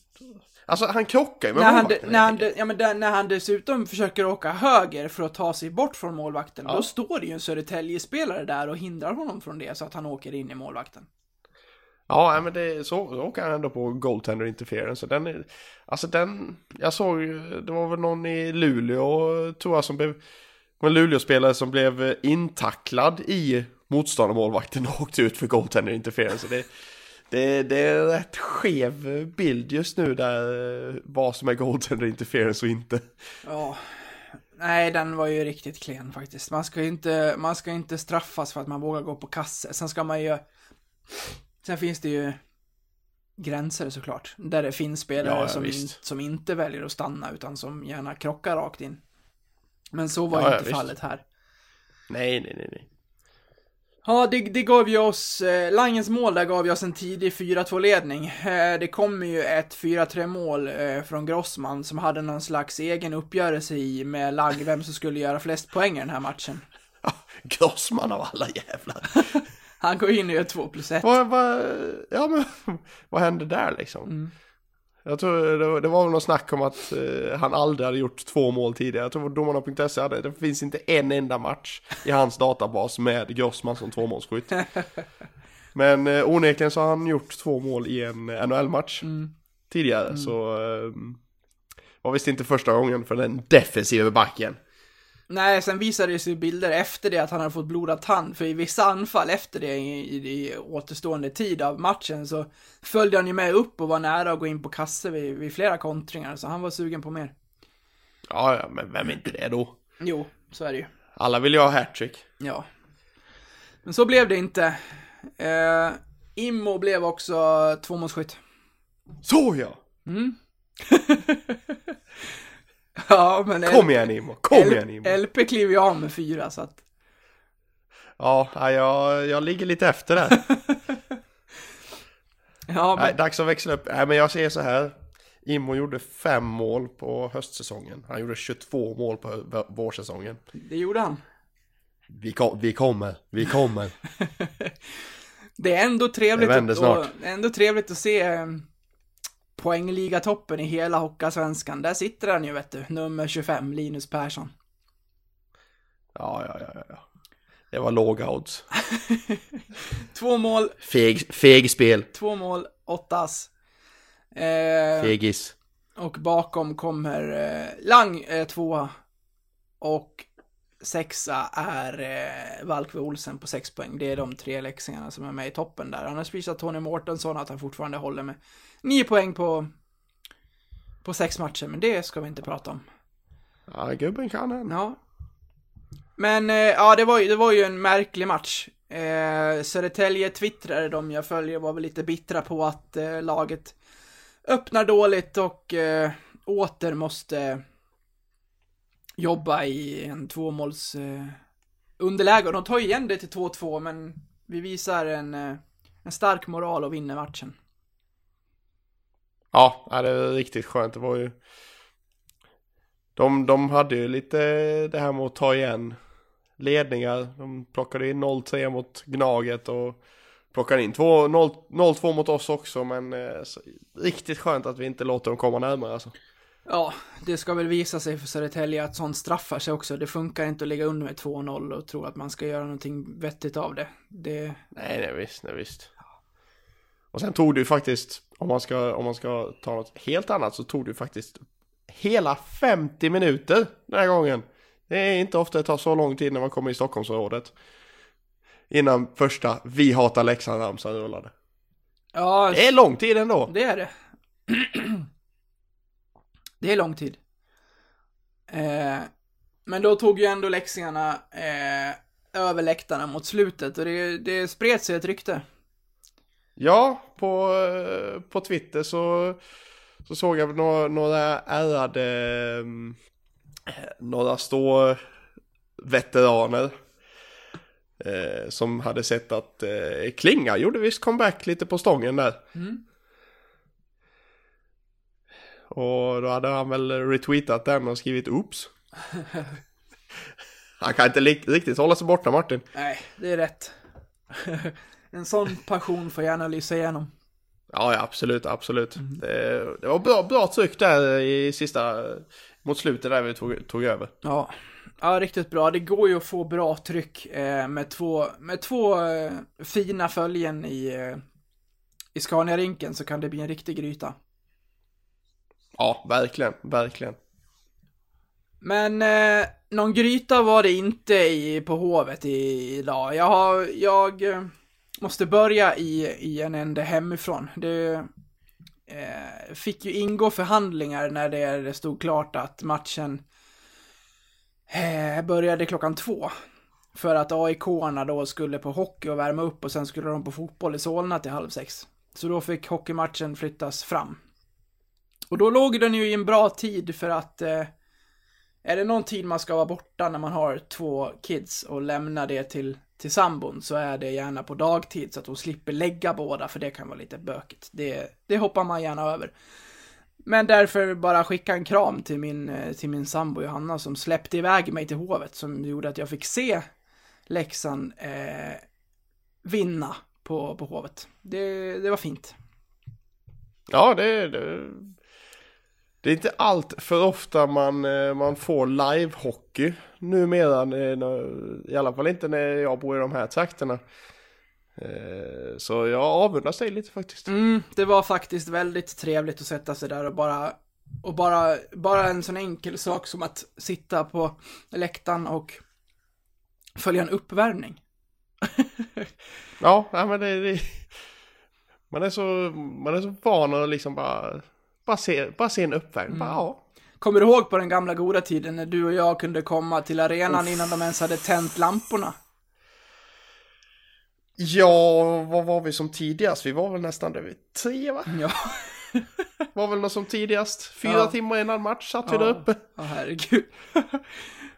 Alltså han krockar ju med när han, när, han, ja, men där, när han dessutom försöker åka höger för att ta sig bort från målvakten, Ja. då står det ju en Södertälje-spelare där och hindrar honom från det så att han åker in i målvakten. Ja, men det, så, så åker han ändå på goaltender interference. Den är, alltså den, jag såg det var väl någon i Luleå, tror jag, som blev, en Luleå-spelare som blev eh, intacklad i motståndarmålvakten och [LAUGHS] åkte ut för goaltender interference. Det, det, det är en rätt skev bild just nu där, eh, vad som är goaltender interference och inte. Ja, nej den var ju riktigt klen faktiskt. Man ska ju inte, man ska inte straffas för att man vågar gå på kasse. Sen ska man ju, sen finns det ju gränser såklart. Där det finns spelare Ja, ja, som, in, som inte väljer att stanna utan som gärna krockar rakt in. Men så var Ja, ju ja, inte visst. fallet här. Nej, nej, nej, nej. Ja, det, det gav ju oss, eh, Langens mål där gav ju oss en tidig 4-2-ledning. Eh, det kommer ju ett 4-3 mål eh, från Grossman som hade någon slags egen uppgörelse i med Lang vem som skulle göra flest poäng i den här matchen. Ja, Grossman av alla jävlar. [LAUGHS] Han går in och gör 2 plus 1. vad, vad, ja men [LAUGHS] vad hände där liksom? Mm. Jag tror det, var- det var snack om att eh, han aldrig hade gjort två mål tidigare. Jag tror domarna.se hade, det finns inte en enda match i hans databas med Grossman som tvåmålsskytt. [LAUGHS] Men eh, onekligen så har han gjort två mål i en NHL-match Mm. tidigare. Så eh, var visst inte första gången för den defensiva backen. Nej, sen visade det sig bilder efter det att han hade fått blodad tand, för i vissa anfall efter det i, i, i återstående tid av matchen så följde han ju med upp och var nära att gå in på kasse vid, vid flera kontringar, så han var sugen på mer. Ja, ja, men vem är inte det då? Jo, så är det ju. Alla vill ju ha hattrick. Ja. Men så blev det inte. Eh, Immo blev också tvåmålsskytt. Så ja! [LAUGHS] [LAUGHS] Ja, men Kom igen Imo, kom igen Imo. LP kliver ju av med fyra, så att... Ja, jag, jag ligger lite efter där. [LAUGHS] Ja, Nej, men, dags att växla upp. Nej, men jag ser så här. Immo gjorde fem mål på höstsäsongen. Han gjorde 22 mål på vårsäsongen. det gjorde han. Vi, kom, vi kommer, vi kommer. [LAUGHS] Det är ändå trevligt, Det att, ändå trevligt att se eh, poängligatoppen i hela Hockeyallsvenskan. Där sitter han ju, vet du. Nummer 25, Linus Persson. Ja, ja, ja, ja. Det var låga odds. [LAUGHS] Två mål, Feg, feg spel. två mål, åtta ass. Eh, Fegis. Och bakom kommer eh, Lang eh, tvåa. Och sexa är eh, Valkve Olsen på sex poäng. Det är de tre leksingarna som är med i toppen där. Annars visar Tony Mårtensson att han fortfarande håller med nio poäng på, på sex matcher. Men det ska vi inte prata om. Ja, gubben kan han. Ja. Men eh, ja, det var, ju, det var ju en märklig match. Eh, Södertälje twittrade, de jag följer, var väl lite bittra på att eh, laget öppnar dåligt och eh, åter måste jobba i en tvåmåls eh, underläge. Och de tar igen det till 2-2, men vi visar en, eh, en stark moral och vinner matchen. Ja, det är riktigt skönt. Det var ju... De, de hade ju lite det här med att ta igen ledningar. De plockade in 0-3 mot Gnaget och plockade in 2 0 0-2 mot oss också. Men eh, så, riktigt skönt att vi inte låter dem komma närmare alltså. Ja, det ska väl visa sig för Södertälje att sånt straffar sig också. Det funkar inte att ligga under med 2-0 och tro att man ska göra någonting vettigt av det. Det, Nej, nej visst, nej visst. Och sen tog det ju faktiskt, om man ska, om man ska ta något helt annat, så tog det faktiskt hela 50 minuter den här gången. Det är inte ofta det tar så lång tid när man kommer i Stockholmsområdet. Innan första Vi hatar Leksand-ramsan rullade. ja, Det är lång tid ändå. det är det. [CLEARS THROAT] det är lång tid. Eh, men då tog ju ändå leksingarna eh, över läktarna mot slutet och det, det spred sig ett rykte. Ja, på, eh, på Twitter så, så såg jag några, några ärade, mm, några stå veteraner eh, som hade sett att eh, Klinga gjorde visst comeback lite på stången där. Mm. Och då hade han väl retweetat den och skrivit oops. [LAUGHS] han kan inte riktigt hålla sig borta Martin. Nej, det är rätt. [LAUGHS] en sån passion får gärna lysa igenom. Ja, ja absolut, absolut. Det, det var bra, bra tryck där i sista, mot slutet där vi tog, tog över. Ja. ja, riktigt bra. Det går ju att få bra tryck eh, med två, med två eh, fina följen i, eh, i Scania-rinken så kan det bli en riktig gryta. Ja, verkligen, verkligen. Men eh, någon gryta var det inte i, på Hovet idag. Jag, har, jag eh, måste börja i, i en ände hemifrån. Det eh, fick ju ingå förhandlingar när det, stod klart att matchen eh, började klockan två. För att AIK-arna då skulle på hockey och värma upp och sen skulle de på fotboll i Solna till halv sex. Så då fick hockeymatchen flyttas fram. Och då låg den ju i en bra tid för att eh, är det någon tid man ska vara borta när man har två kids och lämna det till, till sambon så är det gärna på dagtid så att hon slipper lägga båda för det kan vara lite bökigt. Det, det hoppar man gärna över. Men därför bara skicka en kram till min, eh, till min sambo Johanna som släppte iväg mig till Hovet som gjorde att jag fick se Leksand eh, vinna på, på Hovet. Det, det var fint. Ja, det, det, det är inte allt för ofta man, eh, man får live-hockey numera. I alla fall inte när jag bor i de här trakterna. Eh, Så jag avundas dig lite faktiskt. Mm, det var faktiskt väldigt trevligt att sätta sig där och bara och bara, bara en sån enkel sak som att sitta på läktaren och följa en uppvärmning. [LAUGHS] Ja, ja men det, det man, är så, man är så van att liksom bara, bara, se, bara se en uppvärmning. Bara, ja. Kommer du ihåg på den gamla goda tiden när du och jag kunde komma till arenan innan de ens hade tänt lamporna? ja, vad var vi som tidigast? Vi var väl nästan där vid tre va? Ja, [LAUGHS] Var väl något som tidigast. Fyra Ja. timmar innan match satt vi Ja. där uppe. Åh, herregud. [LAUGHS]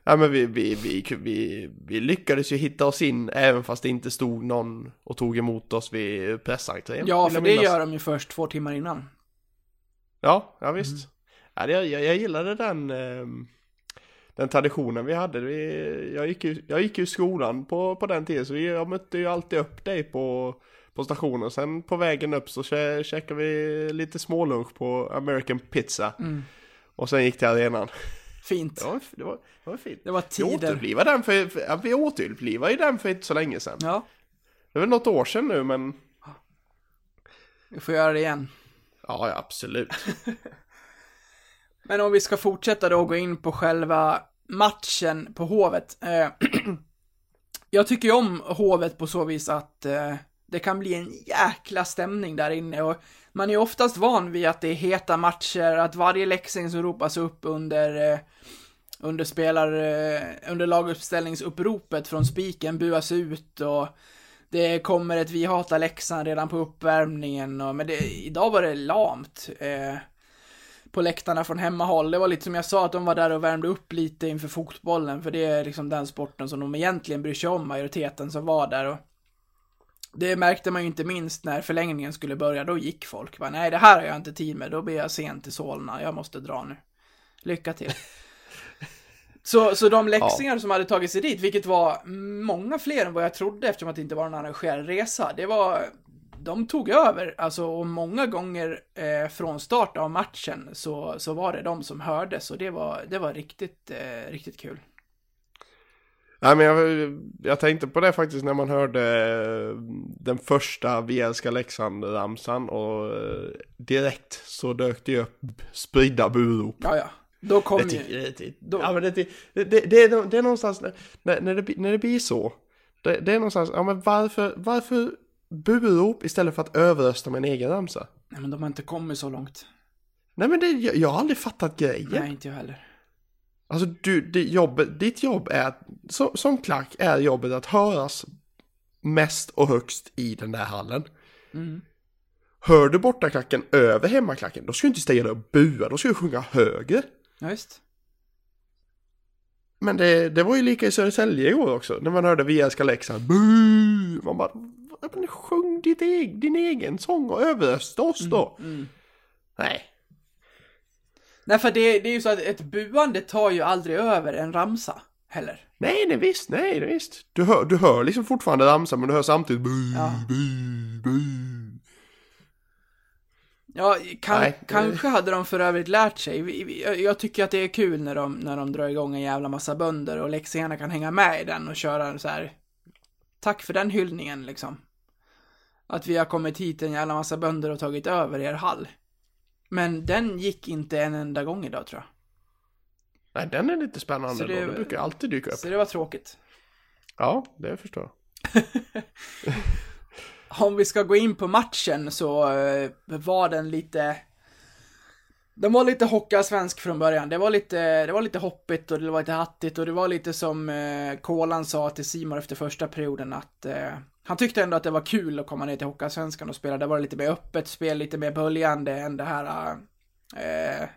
Ja men vi, vi, vi, vi, vi lyckades ju hitta oss in även fast det inte stod någon och tog emot oss vid pressentrén. Ja, för det gör de ju först två timmar innan. Ja, ja visst. Mm. Ja, jag, jag gillade den, ehm, den traditionen vi hade. Vi, jag, gick ju, jag gick ju skolan på, på den tiden så vi, jag mötte ju alltid upp dig på, på stationen. Sen på vägen upp så kä, käkade vi lite smålunch på American Pizza. Mm. Och sen gick till arenan. Fint. Det var, det var, det var fint. Det var Vi tider. återupplivade den för, för, vi återupplivade ju den för inte så länge sedan. Ja, Det är väl något år sedan nu men vi får göra det igen ja, ja absolut. [LAUGHS] Men om vi ska fortsätta då och gå in på själva matchen på Hovet. Eh, [CLEARS THROAT] jag tycker ju om Hovet på så vis att eh, det kan bli en jäkla stämning där inne och man är ju oftast van vid att det är heta matcher, att varje läxing som ropas upp under eh, under spelar, eh, under laguppställningsuppropet från spiken buas ut och det kommer ett vi hatar Leksand redan på uppvärmningen och men det, idag var det lamt. Eh, på läktarna från hemmahåll. Det var lite som jag sa, att de var där och värmde upp lite inför fotbollen, för det är liksom den sporten som de egentligen bryr sig om, majoriteten som var där. Och det märkte man ju inte minst när förlängningen skulle börja, då gick folk. Bara, Nej, det här har jag inte tid med, då blir jag sent till Solna, jag måste dra nu. Lycka till. [LAUGHS] Så, så de läxingar som hade tagit sig dit, vilket var många fler än vad jag trodde eftersom att det inte var någon arrangerad resa, det var, de tog över, alltså och många gånger eh, från start av matchen så, så var det de som hördes och det var, det var riktigt, eh, riktigt kul. Nej men jag, jag tänkte på det faktiskt när man hörde eh, den första Vi älskar Leksand-ramsan och eh, direkt så dök det upp spridda burop. Ja, ja. Då kom Det ju... det, då- ja, men det, det, det, det, är, det är någonstans när, när, det, när det blir så. Det, det är någonstans, ja men varför, varför burop istället för att överrösta med en egen ramsa? Nej, men de har inte kommit så långt. Nej men det, jag, jag har aldrig fattat grejen. Nej, inte jag heller. Alltså du, det jobbet, ditt jobb är, att- som, som klack är jobbet att höras mest och högst i den där hallen. Mm. Hör du bortaklacken över hemmaklacken, då ska du inte ställa dig och bua, då ska du sjunga högre. Ja, visst. Men det, det var ju lika i Södertälje igår också, när man hörde Vi älskar Leksand, Buu! Man bara, "Ja, men sjung ditt eg, din egen sång och överrösta oss då. Mm. Nej. Nej, för det, det är ju så att ett buande tar ju aldrig över en ramsa, heller. Nej, nej visst, nej, nej visst. Du hör, du hör liksom fortfarande ramsan, men du hör samtidigt bu, Ja. bu, bu. Ja, kan, Nej, det- kanske hade de för övrigt lärt sig. Jag- tycker att det är kul när de, när de drar igång en jävla massa bönder och leksingarna kan hänga med i den och köra så här. Tack för den hyllningen liksom. Att vi har kommit hit en jävla massa bönder och tagit över er hall. Men den gick inte en enda gång idag tror jag. Nej, den är lite spännande Så då. det- Det brukar alltid dyka upp. Så det var tråkigt. Ja, det förstår jag. [LAUGHS] Om vi ska gå in på matchen så eh, var den lite... Den var lite hockeyallsvensk från början. Det var lite, det var lite hoppigt och det var lite hattigt och det var lite som eh, Kolan sa till Simon efter första perioden att eh, han tyckte ändå att det var kul att komma ner till Hockeyallsvenskan och spela. Det var lite mer öppet spel, lite mer böljande än det här eh,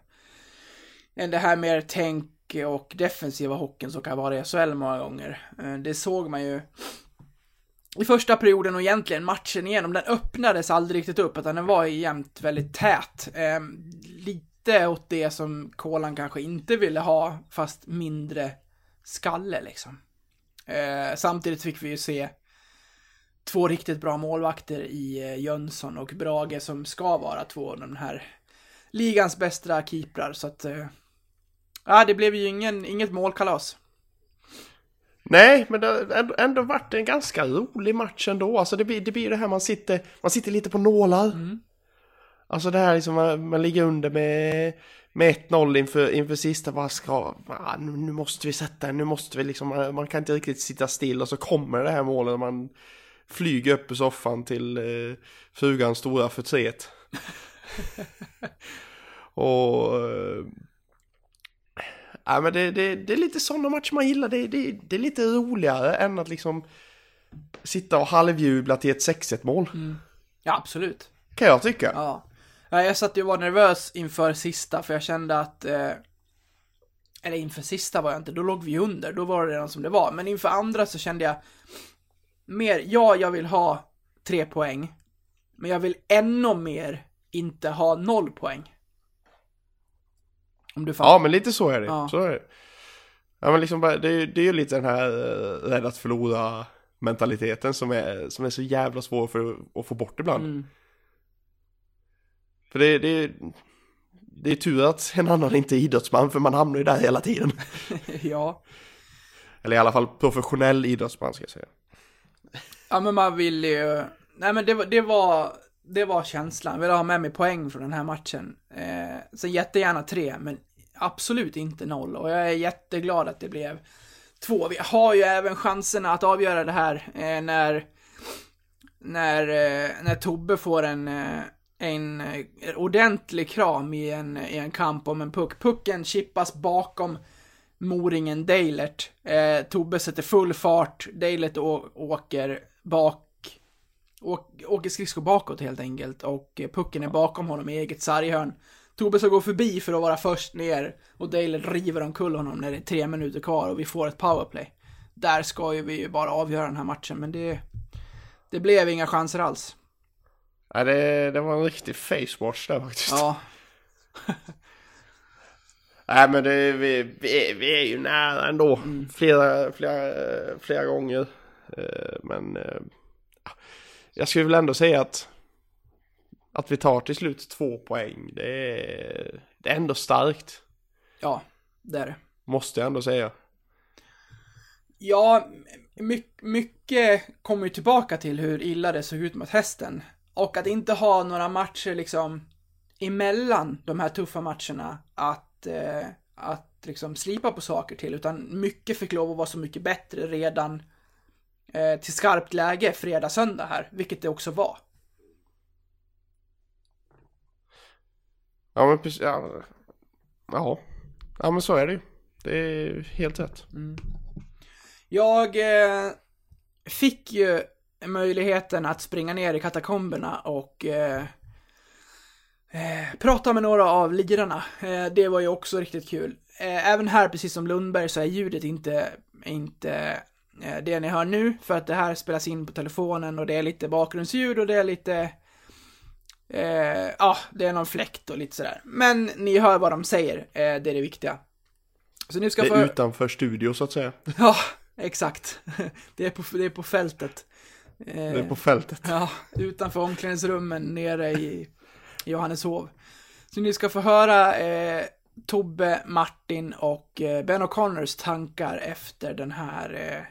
än det här mer tänk och defensiva hockeyn som kan vara i SHL många gånger. Eh, det såg man ju i första perioden och egentligen matchen igenom, den öppnades aldrig riktigt upp, utan den var jämt väldigt tät. Eh, lite åt det som Kolan kanske inte ville ha, fast mindre skalle liksom. Eh, samtidigt fick vi ju se två riktigt bra målvakter i eh, Jönsson och Brage som ska vara två av de här ligans bästa keeprar, så att eh, Ja, det blev ju ingen, inget målkalas. Nej, men det har ändå, varit en ganska rolig match ändå. Alltså det blir det, blir det här man sitter, man sitter lite på nålar. Alltså det här liksom, man, man ligger under med, med 1-0 inför, inför sista, bara ska, ah, nu, nu måste vi sätta nu måste vi liksom, man, man kan inte riktigt sitta still och så kommer det här målet och man flyger upp i soffan till eh, frugans stora förtret. [LAUGHS] och... Eh, Ja men det, det, det är lite sådana matcher man gillar, det, det, det är lite roligare än att liksom sitta och halvjubla till ett 6-1 mål. Ja, absolut. Kan jag tycka. Ja. ja jag satt ju och var nervös inför sista, för jag kände att... Eh, eller inför sista var jag inte, då låg vi under, då var det redan som det var. Men inför andra så kände jag mer, ja, jag vill ha tre poäng. Men jag vill ännu mer inte ha noll poäng. Om du fattar. Ja men lite så är det. Ja. Så är det. Ja men liksom det, är- det är ju lite den här eh, rädd att förlora mentaliteten som är, som är så jävla svår för att få bort ibland. Mm. För det, det, det är tur att en annan inte är idrottsman för man hamnar ju där hela tiden. [LAUGHS] ja. Eller i alla fall professionell idrottsman ska jag säga. Ja men man vill ju, nej men det, det var, det var känslan. Jag ville ha med mig poäng från den här matchen. Eh, sen jättegärna tre, men absolut inte noll. Och jag är jätteglad att det blev två. Vi har ju även chanserna att avgöra det här eh, när, när, eh, när Tobbe får en, eh, en eh, ordentlig kram i en, i en kamp om en puck. Pucken chippas bakom Moringen Deilert. Eh, Tobbe sätter full fart, Deilert åker bak, åker skridskor bakåt helt enkelt och pucken är bakom honom i eget sarghörn. Tobbe ska gå förbi för att vara först ner och Deilert river omkull honom när det är tre minuter kvar och vi får ett powerplay. Där ska ju vi ju bara avgöra den här matchen, men det, det blev inga chanser alls. Ja, det, det var en riktig facewatch där faktiskt. Ja, [LAUGHS] Nej men det, vi, vi, vi är ju nära ändå. Mm. Flera, flera, flera gånger. Eh, Men eh, jag skulle väl ändå säga att att vi tar till slut två poäng, det är, det är ändå starkt. Ja, det är det. Måste jag ändå säga. Ja, my mycket kommer ju tillbaka till hur illa det såg ut mot hästen. Och att inte ha några matcher liksom emellan de här tuffa matcherna att, eh, att liksom slipa på saker till, utan mycket fick lov att vara så mycket bättre redan eh, till skarpt läge fredag, söndag här, vilket det också var. Ja men precis, ja. ja. Ja men så är det ju. Det är helt rätt. Jag eh, fick ju möjligheten att springa ner i katakomberna och eh, eh, prata med några av lirarna. Eh, det var ju också riktigt kul. Eh, även här, precis som Lundberg, så är ljudet inte, inte det ni hör nu, för att det här spelas in på telefonen och det är lite bakgrundsljud och det är lite Eh, ja, det är någon fläkt och lite sådär. Men ni hör vad de säger, eh, det är det viktiga. Så nu ska Det är utanför studio så att säga. Ja, exakt. [LAUGHS] Det är på, det är på fältet. Eh, Det är på fältet. Ja, utanför omklädningsrummen nere i Johanneshov. Så ni ska få höra eh, Tobbe, Martin och eh, Ben O'Connors tankar efter den här eh,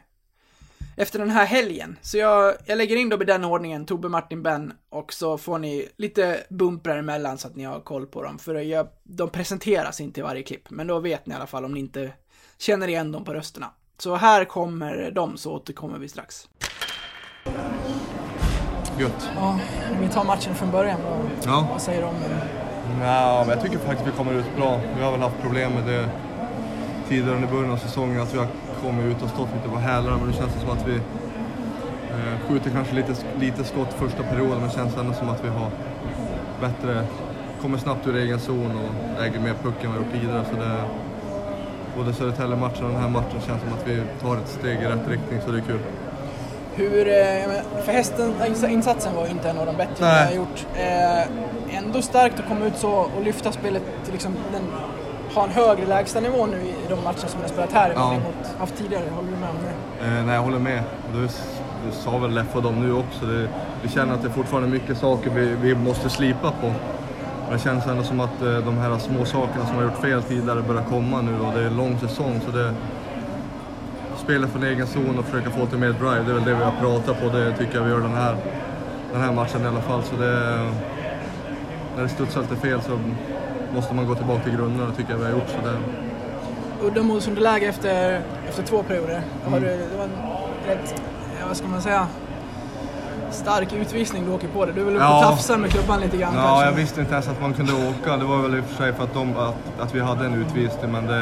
efter den här helgen. Så jag, jag lägger in dem i den ordningen, Tobbe, Martin, Ben, och så får ni lite bumprar emellan så att ni har koll på dem. För jag, de presenteras inte i varje klipp, men då vet ni i alla fall om ni inte känner igen dem på rösterna. Så här kommer de, så återkommer vi strax. Gött. Ja, vi tar matchen från början. Vad, Ja. vad säger du om den? Ja, men jag tycker faktiskt vi kommer ut bra. Vi har väl haft problem med det tidigare under början av säsongen, att vi har kommit ut och stått lite på hälarna. Men nu känns det som att vi eh, skjuter kanske lite, lite skott första perioden, men det känns ändå som att vi har bättre, kommer snabbt ur egen zon och äger mer pucken än vad vi gjort tidigare. Så det, både Södertälje-matchen och den här matchen känns som att vi tar ett steg i rätt riktning, så det är kul. Hur, eh, för hästen, insatsen var ju inte en av de bättre Nej. jag har gjort. Eh, ändå starkt att komma ut så och lyfta spelet till liksom den, ha en högre lägstanivå nu i de matcher som har spelat här Ja. mot haft tidigare. Håller du med om det? Eh, nej, jag håller med. Du, du sa väl Leffe och dem nu också. Det, vi känner att det är fortfarande mycket saker vi, vi måste slipa på. Det känns ändå som att eh, de här små sakerna som har gjort fel tidigare börjar komma nu och det är lång säsong. Så det, spela från egen zon och försöka få lite mer drive, det är väl det vi har pratat på. Det tycker jag vi gör den här, den här matchen i alla fall. Så det, när det studsar lite fel så måste man gå tillbaka till grunderna, det tycker jag vi har gjort. Så det, Uddamålsunderläge efter, efter två perioder. Mm. du, det var en rätt, vad ska man säga, stark utvisning du åker på det. Du är väl uppe Ja. och tafsar med klubban lite grann Ja, kanske? jag visste inte ens att man kunde åka. Det var väl i och för sig för att, de, att, att vi hade en utvisning, men det,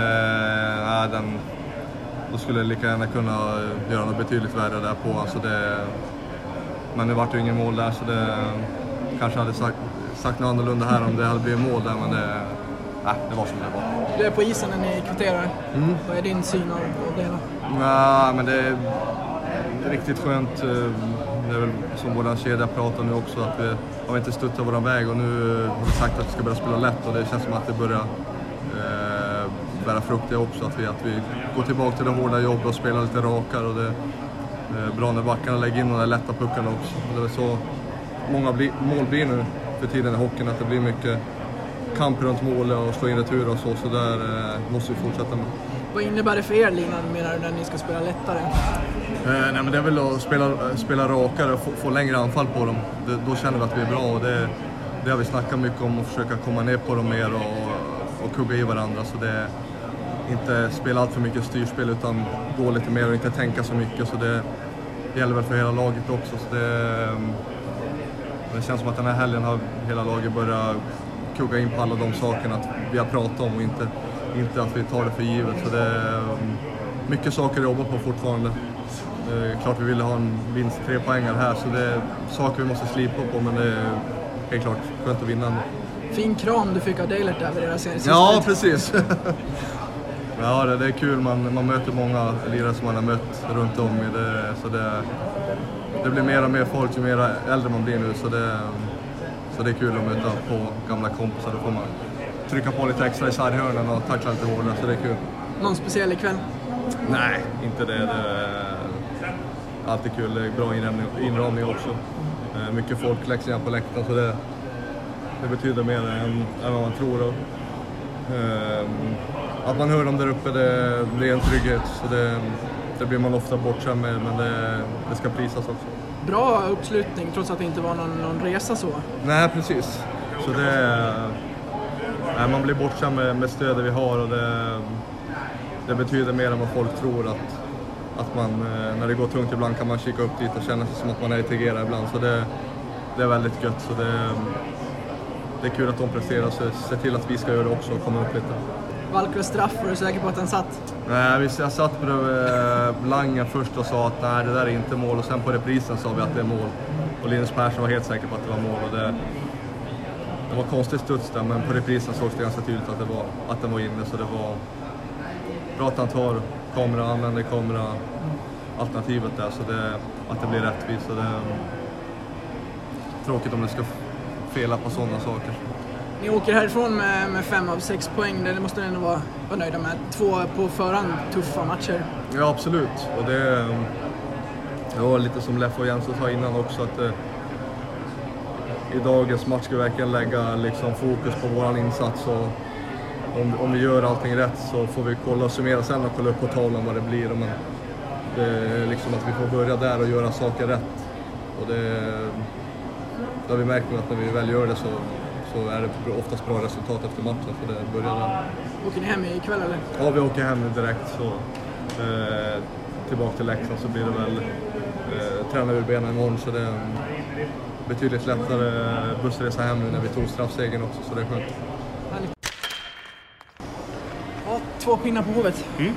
nej, den, då skulle jag lika gärna kunna göra något betydligt värre där på. Alltså det, men det vart ju ingen mål där, så det kanske hade sagt, sagt något annorlunda här om det hade blivit mål där, men det, nej, det var som det var. Du är på isen när ni kvitterar. Mm. Vad är din syn av, det hela? Nej, men det är riktigt skönt. eh, Det är väl som vår kedja pratar nu också, att vi har inte stöttat våran väg och nu har vi sagt att vi ska börja spela lätt och det känns som att det börjar eh, bära frukt det också. Att vi, att vi går tillbaka till det hårda jobbet och spelar lite rakare och det är bra när backarna lägger in de där lätta puckarna också. Det är så många bli, mål blir nu för tiden i hockeyn, att det blir mycket kamp runt målet och slå in returer och så, så där eh, måste vi fortsätta med. Vad innebär det för er linan menar du när ni ska spela lättare? Eh, nej, men det är väl att spela, eh, spela rakare och få, få längre anfall på dem. Det, då känner vi att vi är bra och det, det har vi snackat mycket om, att försöka komma ner på dem mer och, och kugga i varandra. Så det inte spela allt för mycket styrspel utan gå lite mer och inte tänka så mycket. Så det gäller väl för hela laget också. Så det, det känns som att den här helgen har hela laget börjat kugga in på alla de sakerna vi har pratat om och inte, inte att vi tar det för givet. Så det är mycket saker att jobba på fortfarande. Klart vi ville ha en vinst, tre poängar här, så det är saker vi måste slipa på, men det är helt klart skönt att vinna ändå. Fin kram du fick av Deilert där vid deras sista Ja, precis. [LAUGHS] ja, det, det är kul. Man, man möter många lirare som man har mött runt om. I det, så det, det blir mer och mer folk ju mer äldre man blir nu, så det, så det är kul att möta på gamla kompisar. Då får man trycka på lite extra i sarghörnen och tackla lite hårdare, så det är kul. Någon speciell ikväll? Nej, inte det. det är alltid kul. Det är bra inramning, också. Eh, Mycket folk läxor på läktaren så det, det betyder mer än, än vad man tror. Och, eh, att man hör dem där uppe, det, det är en trygghet. Så det, det blir man ofta bortskämd med, men det, det ska prisas också. Bra uppslutning trots att det inte var någon, någon resa så. Nej, precis. Så det... Nej, man blir bortskämd med, med stödet vi har och det, det betyder mer än vad folk tror att, att man, eh, när det går tungt ibland kan man kika upp dit och känna sig som att man är i Tegera ibland. Så det, det är väldigt gött. Så det, det är kul att de presterar, så se till att vi ska göra det också och komma upp lite. Valkros straff, var du säker på att den satt? Nej, visst, jag satt bredvid eh, Langen först och sa att nej, det där är inte mål och sen på reprisen sa vi att det är mål. Och Linus Persson var helt säker på att det var mål. Och det, det var konstigt studs där, men på reprisen sågs det ganska tydligt att, det var, att den var inne. Så det var bra att han tar kamera, använder kamera alternativet där så det, att det blir rättvist. Så det är tråkigt om det ska fela på sådana saker. Ni åker härifrån med, med fem av sex poäng, det måste ni ändå vara, vara nöjda med. Två på förhand tuffa matcher. Ja, absolut. Och det, eh, det var lite som Leffe och Jensen sa innan också att eh, i dagens match ska vi verkligen lägga liksom, fokus på vår insats. Och om, om vi gör allting rätt så får vi kolla och summera sen och kolla upp på tavlan vad det blir. Men det är liksom att vi får börja där och göra saker rätt. Och det, det har vi märkt nu att när vi väl gör det så, så är det oftast bra resultat efter matchen. Så det börjar där. Åker ni hem ikväll eller? Ja, vi åker hem nu direkt. Så, eh, tillbaka till Leksand så blir det väl eh, träna ur benen imorgon. Så det är en betydligt lättare bussresa hem nu när vi tog straffsegern också. Så det är skönt. Ja, två pinnar på Hovet. Mm.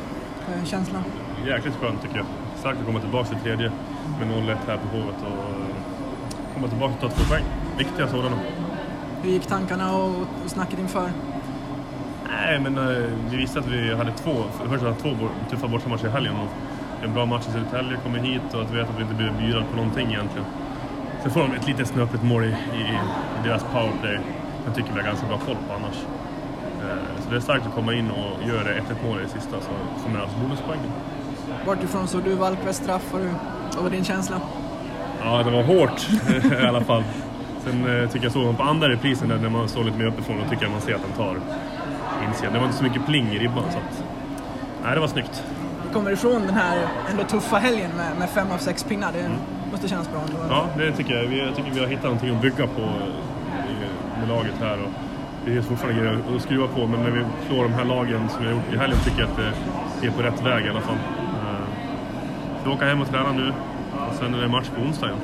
Eh, Känslan? Jäkligt skönt tycker jag. Starkt att komma tillbaka till tredje med 0-1 här på Hovet och eh, komma tillbaka och ta två poäng. Viktiga sådana. Hur gick tankarna och, och snacket inför? Nej, men eh, vi visste att vi hade två, för det första hade två tuffa bortamatcher i helgen och en bra match i Södertälje, kommer hit och att vi vet att vi inte blir bjudade på någonting egentligen. Sen får de ett litet snöpligt mål i, i, i deras powerplay. Jag tycker vi har ganska bra koll på annars. Eh, Så det är starkt att komma in och göra 1-1 mål i sista så får man alltså bonuspoängen. Vartifrån såg du Valkves straff? Vad var din känsla? Ja, det var hårt [LAUGHS] i alla fall. Sen eh, tycker jag såg man på andra reprisen där när man står lite mer uppifrån och tycker jag man ser att han tar insidan. Det var inte så mycket pling i ribban så att... Nej, det var snyggt. Vi kommer ifrån den här ändå tuffa helgen med, med fem av sex pinnar. Det Mm. måste kännas bra ändå. Ja, det tycker jag. Vi, jag tycker vi har hittat någonting att bygga på i- med laget här. Och det är fortfarande grejer att skruva på, men när vi slår de här lagen som vi har gjort i helgen tycker jag att det- är på rätt väg i alla fall. Eh, Vi åker hem och träna nu. Och sen är det match på onsdag igen.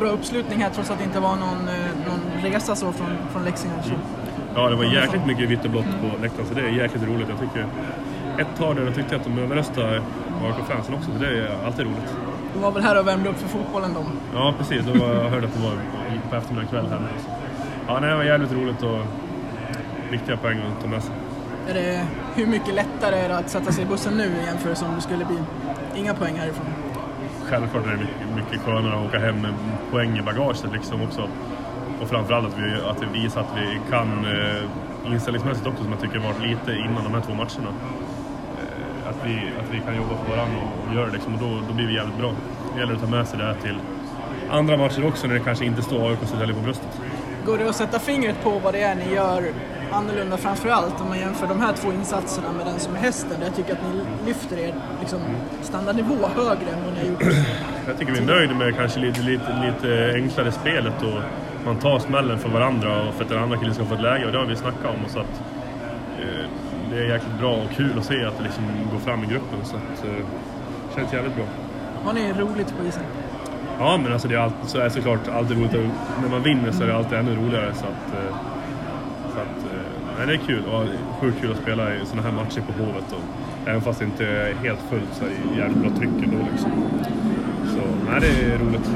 Bra uppslutning här trots att det inte var någon, eh, någon resa så från, från Leksand. Så. Ja, det var jäkligt mycket vitt och blått på läktaren, så det är jäkligt roligt. Jag tycker ett tag där jag tyckte att de överröstade AIK-fansen också, så det är alltid roligt. De var väl här och värmde upp för fotbollen de. Ja, precis. Då var, jag hörde att det var på eftermiddagen kväll här. Ja, nej, det var jävligt roligt och viktiga poäng att ta med sig. Är det, hur mycket lättare är det att sätta sig i bussen nu i jämförelse om det skulle bli inga poäng härifrån? Självklart är det mycket, mycket skönare att åka hem med poäng i bagaget liksom också. Och framförallt att vi, att vi visar att vi kan eh, inställningsmässigt också, som jag tycker varit lite innan de här två matcherna. Eh, att, vi, att vi kan jobba för varandra och, och göra det liksom, och då, då blir vi jävligt bra. Det gäller att ta med sig det här till andra matcher också när det kanske inte står AIK Södertälje på bröstet. Går det att sätta fingret på vad det är ni gör annorlunda framför allt om man jämför de här två insatserna med den som är hästen? Där jag tycker att ni lyfter er liksom, standardnivå högre än vad ni har gjort. Jag tycker vi är nöjda med kanske lite, lite, lite enklare spelet och man tar smällen för varandra och för att den andra killen ska få ett läge och det har vi snackat om. Och så att, eh, det är jäkligt bra och kul att se att det liksom går fram i gruppen. Så att, eh, det känns jävligt bra. Har ni roligt på isen? Ja, men alltså det är, alltid, så är det såklart alltid roligt. När man vinner så är det alltid ännu roligare. Så att, eh, nej, det är kul. Och sjukt kul att spela i sådana här matcher på Hovet. Och, även fast det inte är helt fullt så är det jävligt bra tryck ändå. Liksom. Så nej, det är roligt.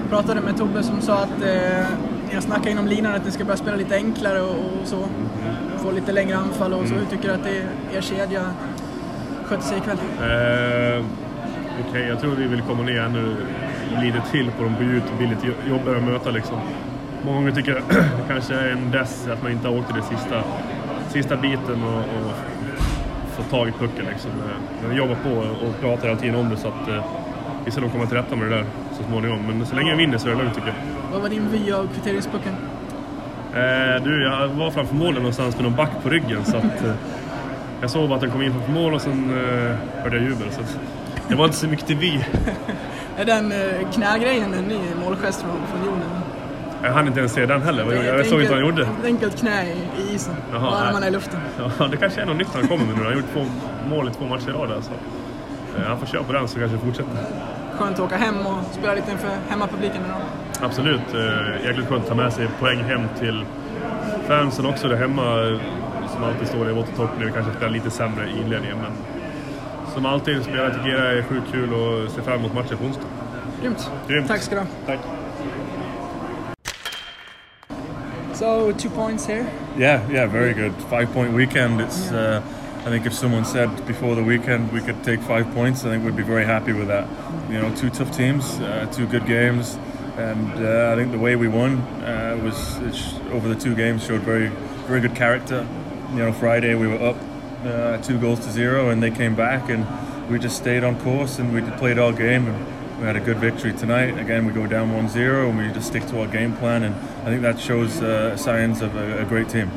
Jag pratade med Tobbe som sa att eh, ni har snackat inom linan att ni ska börja spela lite enklare och, och så. Få lite längre anfall och så. Hur tycker du att det, er kedja skötte sig ikväll? Eh, Okej, jag tror vi vill komma ner ännu lite till på dem på djupet och bli lite jo- jobbigare att möta liksom. Många tycker jag [CLEARS THROAT] det kanske är en dess att man inte har åkt till den sista, sista biten och, och få tag i pucken liksom. Men vi jobbar på och pratar hela tiden om det så att eh, vi ska nog komma till rätta med det där så småningom. Men så länge vi vinner så är det lugnt tycker jag. Vad var din vy av kvitteringspucken? Eh, du, jag var framför målet någonstans med någon back på ryggen så att... Eh, jag såg bara att den kom in framför mål och sen eh, hörde jag jubel. Så att, det var inte så mycket till vi. [LAUGHS] Är den eh, knägrejen en ny målgest från, från Jonen? Jag hann inte ens se den heller. Jag, jag såg inte vad han gjorde. Ett enkelt knä i, isen. Jaha, Bara man är i luften. Ja, det kanske är något nytt han kommer med nu. Han har gjort två mål i två matcher i rad. Alltså. Eh, Han får köra på den så kanske det fortsätter. Skönt att åka hem och spela lite inför hemmapubliken idag. Absolut. Eh, Jäkligt skönt att ta med sig poäng hem till fansen också. Det hemma, eh, som alltid står i vårt topp nu, kanske spelar lite sämre i inledningen. Men som alltid, spela tycker jag är sjukt kul och ser fram emot matchen på onsdag. Grymt. Grymt. Tack ska du ha. Tack. So, two points here. Yeah, yeah, very good. Five point weekend. It's. Uh, I think if someone said before the weekend we could take five points, I think we'd be very happy with that. You know, two tough teams, uh, two good games, and uh, I think the way we won uh, was it sh- over the two games showed very, very good character. You know, Friday we were up uh, two goals to zero, and they came back, and we just stayed on course, and we played our game. And, we had a good victory tonight. Again, we go down 1-0 and we just stick to our game plan, and I think that shows uh, signs of a, a great team.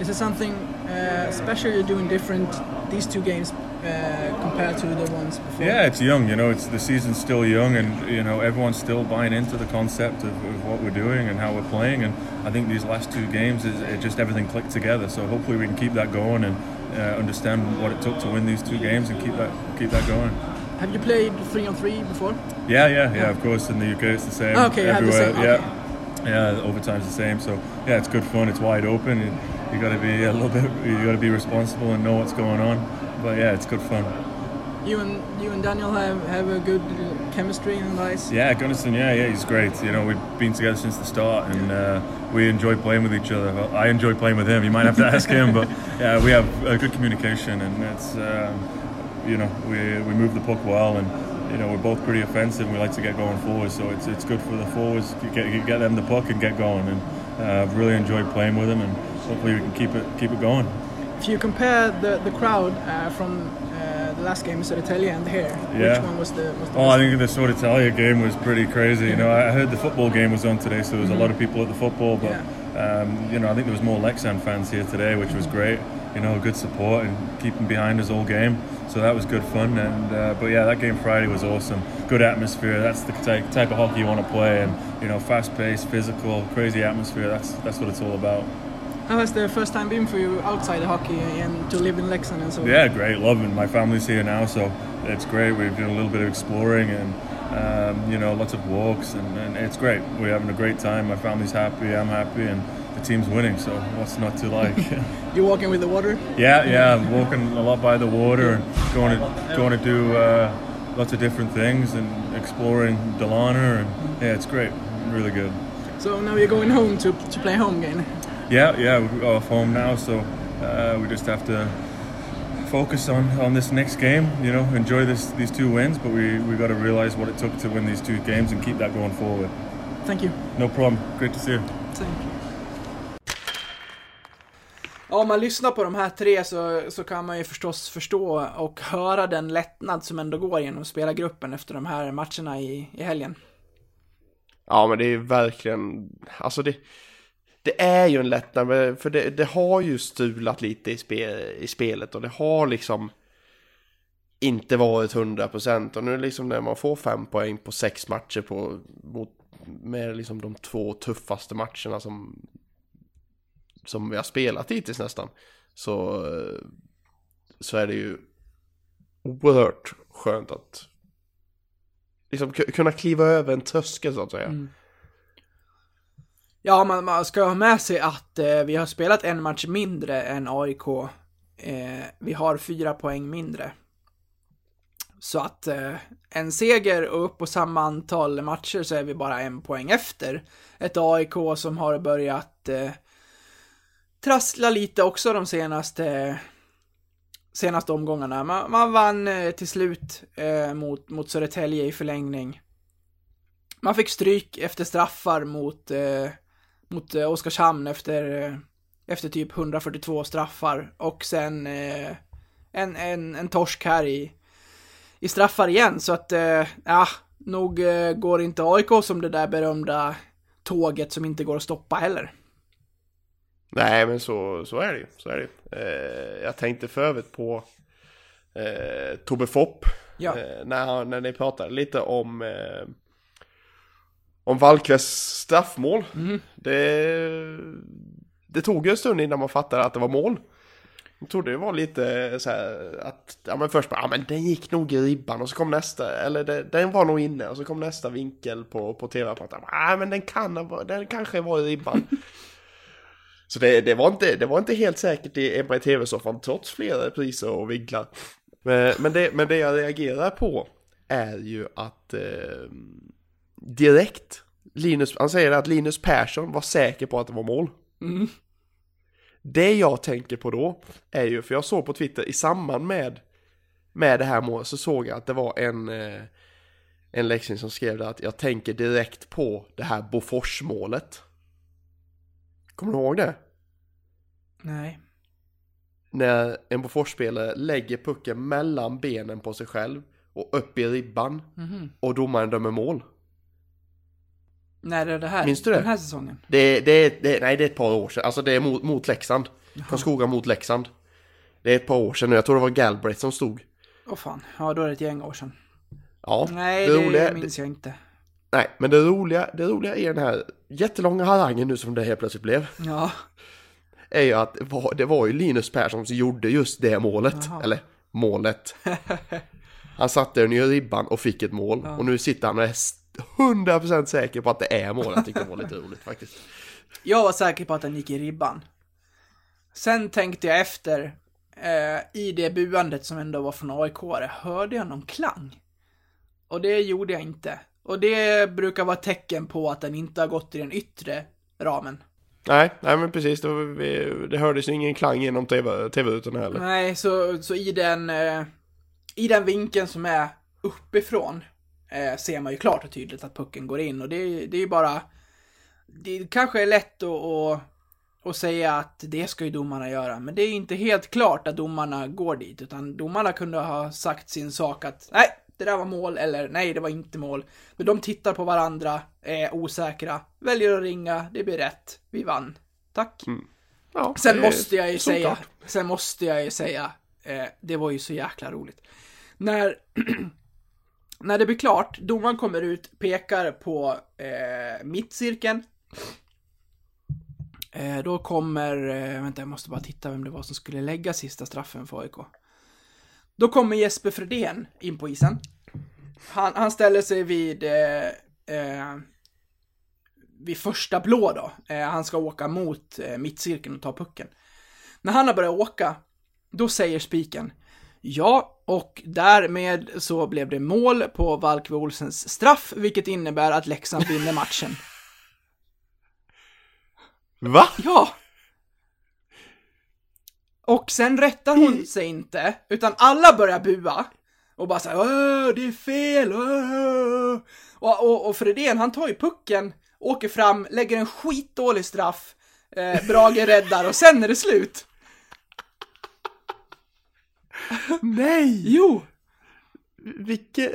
Is it something uh, special you're doing different these two games uh, compared to the ones before? Yeah, it's young. You know, it's the season's still young, and you know everyone's still buying into the concept of, of what we're doing and how we're playing. And I think these last two games, is it just everything clicked together. So hopefully we can keep that going and uh, understand what it took to win these two games and keep that keep that going. Have you played three on three before? Yeah, yeah, yeah. Of course, in the UK it's the same. Okay, have the everywhere. same, Yeah, yeah. Overtime's the same. So yeah, it's good fun. It's wide open. You, you got to be a little bit. You got to be responsible and know what's going on. But yeah, it's good fun. You and you and Daniel have, have a good chemistry in the ice. Yeah, Gunnison, yeah, yeah, he's great. You know, we've been together since the start, and uh, we enjoy playing with each other. Well, I enjoy playing with him. You might have to ask him, but yeah, we have a good communication, and it's um, you know we we move the puck well, and you know we're both pretty offensive. and We like to get going forward, so it's it's good for the forwards to get get them the puck and get going. And uh, I've really enjoyed playing with him, and hopefully we can keep it keep it going. If you compare the the crowd uh, from uh, the last game in Södertälje and here, Yeah. which one was the was the Oh, I think the Soritalia game was pretty crazy. You know, I heard the football game was on today, so there was a lot of people at the football. But um, you know, I think there was more Lexan fans here today, which was great. You know, good support and keeping behind us all game. So that was good fun. And uh, but yeah, that game Friday was awesome. Good atmosphere. That's the type, type of hockey you want to play, and you know, fast paced, physical, crazy atmosphere. That's that's what it's all about. How has the first time been for you outside hockey and to live in Leksand and so on? Yeah, great. Loving. My family's here now, so it's great. We've done a little bit of exploring and um, you know lots of walks, and, and it's great. We're having a great time. My family's happy. I'm happy, and team's winning. So what's not to like? [LAUGHS] You're walking with the water? yeah, yeah. I'm walking a lot by the water and going to going to do uh, lots of different things and exploring Delana, and yeah, it's great. Really good. So now you're going home to, to play home game. Yeah, yeah, we're off home now, so uh, we just have to focus on, on this next game. You know, enjoy this these two wins, but we we got to realize what it took to win these two games and keep that going forward. Thank you. No problem. Great to see you. Thank you. Ja, om man lyssnar på de här tre så, så kan man ju förstås förstå och höra den lättnad som ändå går genom spelargruppen efter de här matcherna i, i helgen. Ja men det är verkligen, alltså det, det är ju en lättnad, för det, det har ju stulat lite i, spe, i spelet och det har liksom inte varit 100% och nu liksom när man får fem poäng på sex matcher på, mot, med liksom de två tuffaste matcherna som, som vi har spelat hittills nästan, så, så är det ju oerhört skönt att liksom kunna kliva över en tröskel så att säga. Mm. Ja, man, man ska ha med sig att eh, vi har spelat en match mindre än AIK. Eh, vi har fyra poäng mindre. Så att eh, en seger och upp på samma antal matcher så är vi bara en poäng efter. Ett AIK som har börjat eh, trassla lite också de senaste senaste omgångarna. Man, man vann eh, till slut eh, mot, mot Södertälje i förlängning. Man fick stryk efter straffar mot, eh, mot eh, Oskarshamn efter, eh, efter typ 142 straffar och sen eh, en, en, en torsk här i, i straffar igen. Så att, eh, ja, nog eh, går inte AIK som det där berömda tåget som inte går att stoppa heller. Nej, men så, så är det ju. Så är det. Eh, jag tänkte för övrigt på eh, Tobbe Fopp. Ja. Eh, när, när ni pratade lite om eh, om Wallqvists straffmål. Mm. Det, det tog ju en stund innan man fattade att det var mål. Jag trodde det var lite så här att, ja men först bara, ja men den gick nog i ribban och så kom nästa, eller det, den var nog inne och så kom nästa vinkel på, på tv-apparaten. Ja men den kan ha den kanske var i ribban. Så det, det, var inte, det var inte helt säkert i Ebba i tv-soffan trots flera priser och vinklar. Men, men, det, men det jag reagerar på är ju att eh, direkt, Linus, han säger att Linus Persson var säker på att det var mål. Mm. Det jag tänker på då är ju, för jag såg på Twitter i samband med, med det här målet så såg jag att det var en, eh, en Leksing som skrev det att jag tänker direkt på det här Bofors-målet. Kommer du ihåg det? Nej. När en Bofors-spelare lägger pucken mellan benen på sig själv och upp i ribban Mhm. och domaren dömer mål. När är det här? Minns du det? Den här säsongen? Det, det, det, nej, det är ett par år sedan. Alltså det är mot, mot Leksand. Karlskoga mot Leksand. Det är ett par år sedan nu. Jag tror det var Galbraith som stod. Åh fan, ja då är det ett gäng år sedan. Ja, Nej, det, roliga, minns jag inte. Nej, men det roliga, det roliga i den här jättelånga harangen nu som det helt plötsligt blev. Ja, Är ju att det var, det var ju Linus Persson som gjorde just det målet. Jaha. Eller målet. Han satte den i ribban och fick ett mål. Och nu sitter han och är s- 100% säker på att det är mål. Jag tyckte det var lite roligt faktiskt. jag var säker på att den gick i ribban. Sen tänkte jag efter, eh, i det buandet som ändå var från aik hörde jag någon klang? Och det gjorde jag inte. Och det brukar vara tecken på att den inte har gått i den yttre ramen. Nej, nej men precis. Det, var, vi, det hördes ju ingen klang genom TV, TV-rutorna heller. Nej, så, så i den, eh, i den vinkeln som är uppifrån eh, ser man ju klart och tydligt att pucken går in och det, är- det är ju bara, det kanske är lätt att, att, att säga att det ska ju domarna göra, men det är inte helt klart att domarna går dit, utan domarna kunde ha sagt sin sak att nej, det där var mål, eller nej, det var inte mål. Men de tittar på varandra, är osäkra, väljer att ringa, det blir rätt, vi vann. Tack. Ja, Sen måste jag ju säga, sen måste jag ju säga, eh, det var ju så jäkla roligt. När, [CLEARS THROAT] när det blir klart, domaren kommer ut, pekar på eh, mittcirkeln. Eh, då kommer, eh, vänta jag måste bara titta vem det var som skulle lägga sista straffen för AIK. Då kommer Jesper Fredén in på isen. Han, han ställer sig vid, eh, eh, vid första blå då. Eh, han ska åka mot eh, mittcirkeln och ta pucken. När han har börjat åka, då säger spiken Ja, och därmed så blev det mål på Valkve Olsens straff, vilket innebär att Leksand vinner matchen. Va? Ja! Och sen rättar hon sig inte, utan alla börjar bua. Och bara såhär Åh, det är fel! Åh! Och, och, och Fredén, han tar ju pucken, åker fram, lägger en skitdålig straff, eh, Brage räddar och sen är det slut. Nej! Jo! Vilket...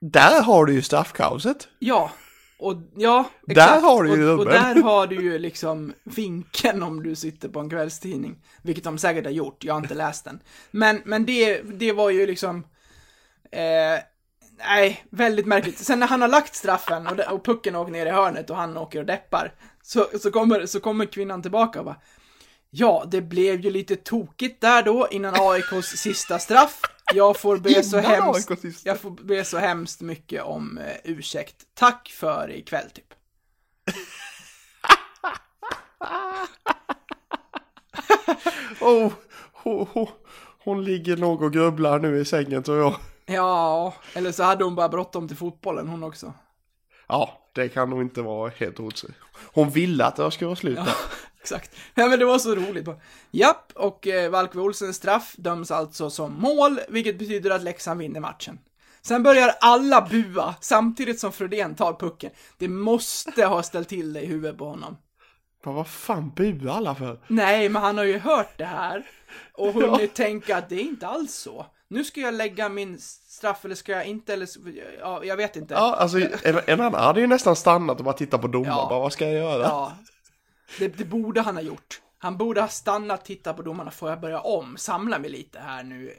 Där har du ju straffkaoset. Ja, och ja, Där har du ju och, och där har du ju liksom vinkeln om du sitter på en kvällstidning. Vilket de säkert har gjort, jag har inte läst den. Men, men det, det var ju liksom, eh, nej, väldigt märkligt. Sen när han har lagt straffen och, och pucken åker ner i hörnet och han åker och deppar, så, så, kommer, så kommer kvinnan tillbaka och bara, ja, det blev ju lite tokigt där då innan AIKs sista straff. Jag får be så hemskt, jag får be så hemskt mycket om eh, ursäkt. Tack för ikväll typ. [LAUGHS] Oh, hon, hon, hon ligger nog och grubblar nu i sängen tror jag. Ja, eller så hade hon bara bråttom till fotbollen hon också. Ja, det kan nog inte vara helt otroligt. Hon ville att det skulle vara slut där. [LAUGHS] Exakt. Ja, men det var så roligt. Bara, Japp, och eh, Valkve Olsens straff döms alltså som mål, vilket betyder att Leksand vinner matchen. Sen börjar alla bua, samtidigt som Fredén tar pucken. Det måste ha ställt till det i huvudet på honom. Men vad fan buar alla för? Nej, men han har ju hört det här och [LAUGHS] hunnit tänka att det är inte alls så. Nu ska jag lägga min straff, eller ska jag inte, eller ja, jag vet inte. Ja, alltså en, en annan hade ju nästan stannat och bara tittat på domaren. Ja. Bara, vad ska jag göra? Ja. Det, det borde han ha gjort. Han borde ha stannat, tittat på domarna, får jag börja om, samla mig lite här nu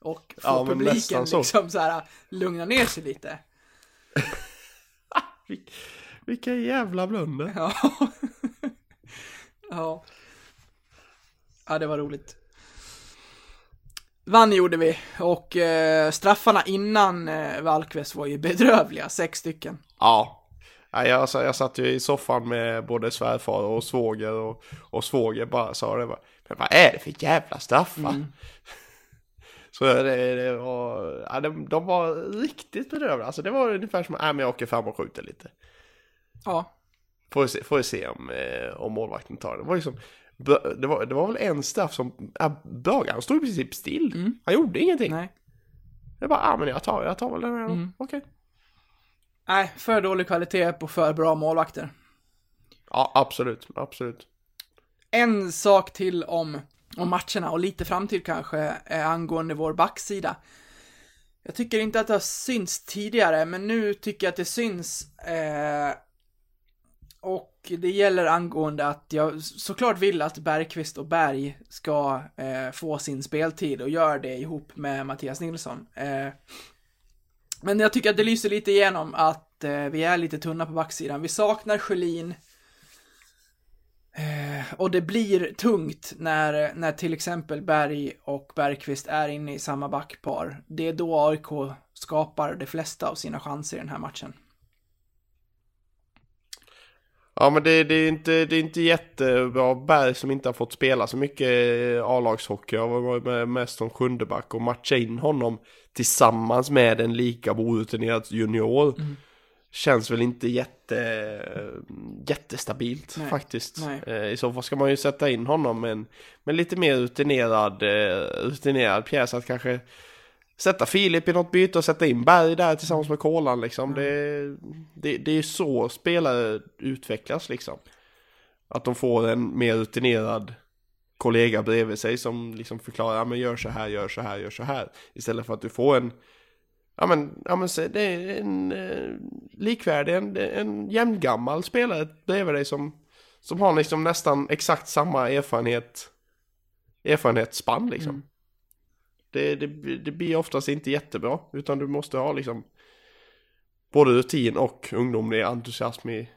och få Ja, publiken så. liksom så här lugna ner sig lite. [LAUGHS] Vil- Vilka jävla blunder. Ja. ja. Ja, det var roligt. Vann gjorde vi och eh, straffarna innan eh, Valkves var ju bedrövliga, sex stycken. Ja. Ja, jag, sa- jag satt ju i soffan med både svärfar och svåger och, och svåger bara sa det bara, Men vad är det för jävla straffar? [LAUGHS] Så det, det var, ja, de, de var riktigt bedrövliga. Alltså det var ungefär som, nej men jag åker fram och skjuter lite. Ja. Får vi se, får vi se om, eh, om målvakten tar det. Det var liksom, det var, det var väl en straff som, ja, Bögan stod i princip still. Han gjorde ingenting. Nej. Det bara, ja men jag tar, jag tar väl den här då. Okej. Nej, för dålig kvalitet på för bra målvakter. Ja, absolut, absolut. En sak till om, om matcherna och lite framtid kanske angående vår backsida. Jag tycker inte att det har synts tidigare, men nu tycker jag att det syns. Eh, och det gäller angående att jag såklart vill att Bergqvist och Berg ska eh, få sin speltid och gör det ihop med Mattias Nilsson. Eh, men jag tycker att det lyser lite igenom att eh, vi är lite tunna på backsidan. Vi saknar Sjölin. Eh, och det blir tungt när, när till exempel Berg och Bergqvist är inne i samma backpar. Det är då AIK skapar de flesta av sina chanser i den här matchen. Ja men det, det, är inte, det är inte jättebra. Berg som inte har fått spela så mycket A-lagshockey. Jag var med mest som sjundeback och matcha in honom tillsammans med en lika orutinerad junior. Känns väl inte jätte, jättestabilt Nej, faktiskt. nej. Eh, I så fall ska man ju sätta in honom med en, med lite mer rutinerad, eh, rutinerad pjäs. Att kanske sätta Filip i något byte och sätta in Berg där tillsammans med Kolan liksom. Det, det, det är så spelare utvecklas liksom. Att de får en mer rutinerad kollega bredvid sig som liksom förklarar, ja men gör så här, gör så här, gör så här. Istället för att du får en, ja men, ja men det är en eh, likvärdig, en, en jämngammal spelare bredvid dig som, som har liksom nästan exakt samma erfarenhet, erfarenhetsspann liksom. Det, det, det blir oftast inte jättebra, utan du måste ha liksom både rutin och ungdomlig entusiasm i,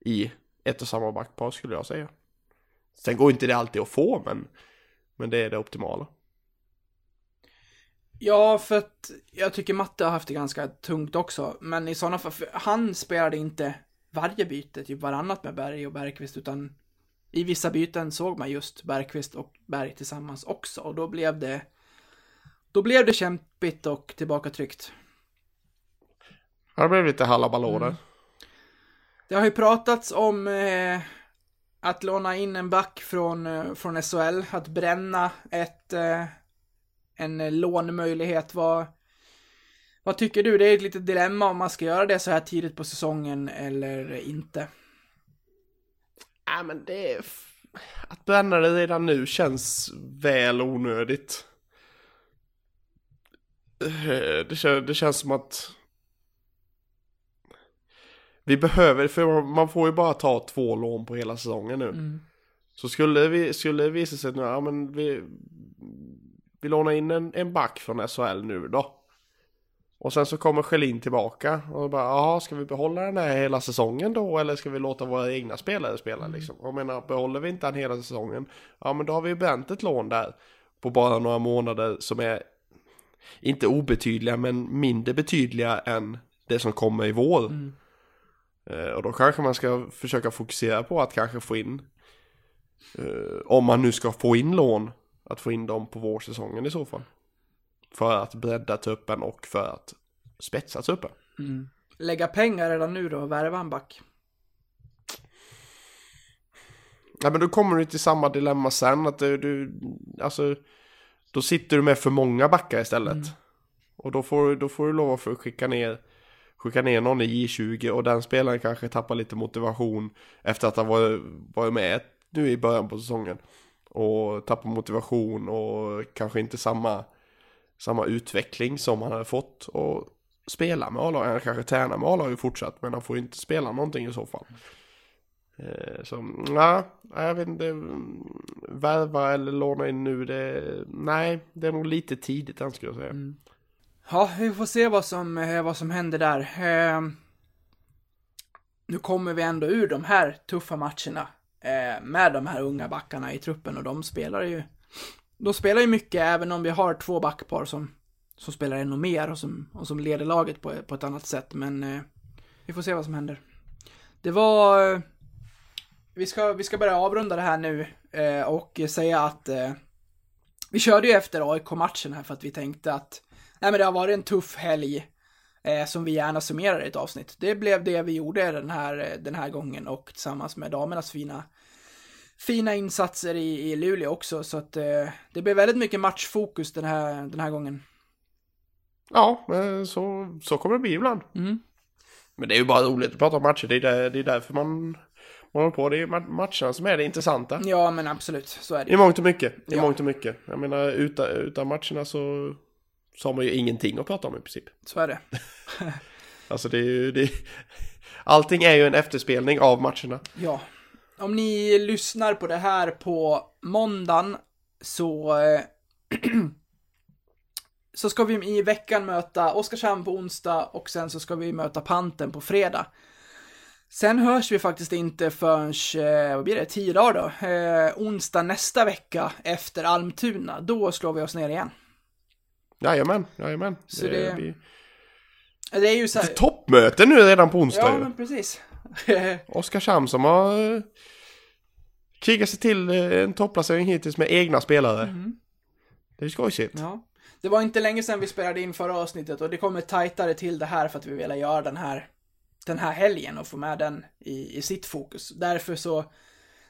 i ett och samma backpar skulle jag säga. Sen går inte det alltid att få, men, men det är det optimala. Ja, för att jag tycker Matte har haft det ganska tungt också. Men i sådana fall, för han spelade inte varje byte, typ varannat med Berg och Bergqvist, utan i vissa byten såg man just Bergqvist och Berg tillsammans också. Och då blev det, då blev det kämpigt och tillbakatryckt. Det blev lite halabalå där. Det har ju pratats om eh, att låna in en back från, eh, från SHL, att bränna ett, eh, en eh, lånmöjlighet, lånemöjlighet. Vad, vad tycker du? Det är ett litet dilemma om man ska göra det så här tidigt på säsongen eller inte. Ja, men det är... Att bränna det redan nu känns väl onödigt. Det, kän, det känns som att... Vi behöver, för man får ju bara ta två lån på hela säsongen nu. Så skulle, vi, skulle det visa sig nu, ja men vi, vi lånar in en, en back från SHL nu då. Och sen så kommer Schelin tillbaka och bara, jaha, ska vi behålla den här hela säsongen då? Eller ska vi låta våra egna spelare spela liksom? Och jag menar, behåller vi inte den hela säsongen, ja men då har vi ju bränt ett lån där på bara några månader som är inte obetydliga men mindre betydliga än det som kommer i vår. Eh, och då kanske man ska försöka fokusera på att kanske få in, eh, om man nu ska få in lån, att få in dem på vårsäsongen i så fall. För att bredda truppen och för att spetsa truppen. Lägga pengar redan nu då och värva en back. Ja men då kommer du till samma dilemma sen att du, du alltså då sitter du med för många backar istället. Och då får, du- då får du lov att skicka ner, skicka ner någon i J20 och den spelaren kanske tappar lite motivation efter att ha varit, varit med nu i början på säsongen. Och tappar motivation och kanske inte samma, samma utveckling som han hade fått och spela med A-laget. Han kanske tränar med A-laget fortsatt men han får ju inte spela någonting i så fall. Eh, så, nej, jag vet inte. Mm, värva eller låna in nu, det, nej, det är nog lite tidigt än skulle jag säga. Mm. Ja, vi får se vad som, eh, vad som händer där. Eh, nu kommer vi ändå ur de här tuffa matcherna eh, med de här unga backarna i truppen och de spelar ju de spelar ju mycket även om vi har två backpar som, som spelar ännu mer och som, och som leder laget på, på ett annat sätt. Men eh, vi får se vad som händer. Det var... Eh, vi, ska, vi ska börja avrunda det här nu eh, och säga att eh, vi körde ju efter AIK-matchen här för att vi tänkte att nej men det har varit en tuff helg eh, som vi gärna summerar i ett avsnitt. Det blev det vi gjorde den här, den här gången och tillsammans med damernas fina fina insatser i, i Luleå också, så att eh, det blev väldigt mycket matchfokus den här, den här gången. Ja, men så, så kommer det bli ibland. Mm. Men det är ju bara roligt att prata om matcher, det är, där, det är därför man, man håller på. Det är matcherna som är det intressanta. Ja, men absolut, så är det. I mångt och mycket, i Ja. mångt och mycket. Jag menar, utan, utan matcherna så, så har man ju ingenting att prata om i princip. Så är det. [LAUGHS] Alltså det är ju, det, allting är ju en efterspelning av matcherna. Ja. Om ni lyssnar på det här på måndagen så eh, [CLEARS THROAT] så ska vi i veckan möta Oskarshamn på onsdag och sen så ska vi möta Panten på fredag. Sen hörs vi faktiskt inte förrän, eh, vad blir det, tio dagar då? Eh, onsdag nästa vecka efter Almtuna. Då slår vi oss ner igen. Jajamän, jajamän. Så det- blir Det är ju så här... toppmöte nu redan på onsdag Ja, ju. men precis. [LAUGHS] Oskarshamn som har eh, krigat sig till eh, en topplacering hittills med egna spelare. Det är skojsigt. Ja. Det var inte länge sedan vi spelade in förra avsnittet och det kommer tajtare till det här för att vi vill göra den här, den här helgen och få med den i, i sitt fokus. Därför så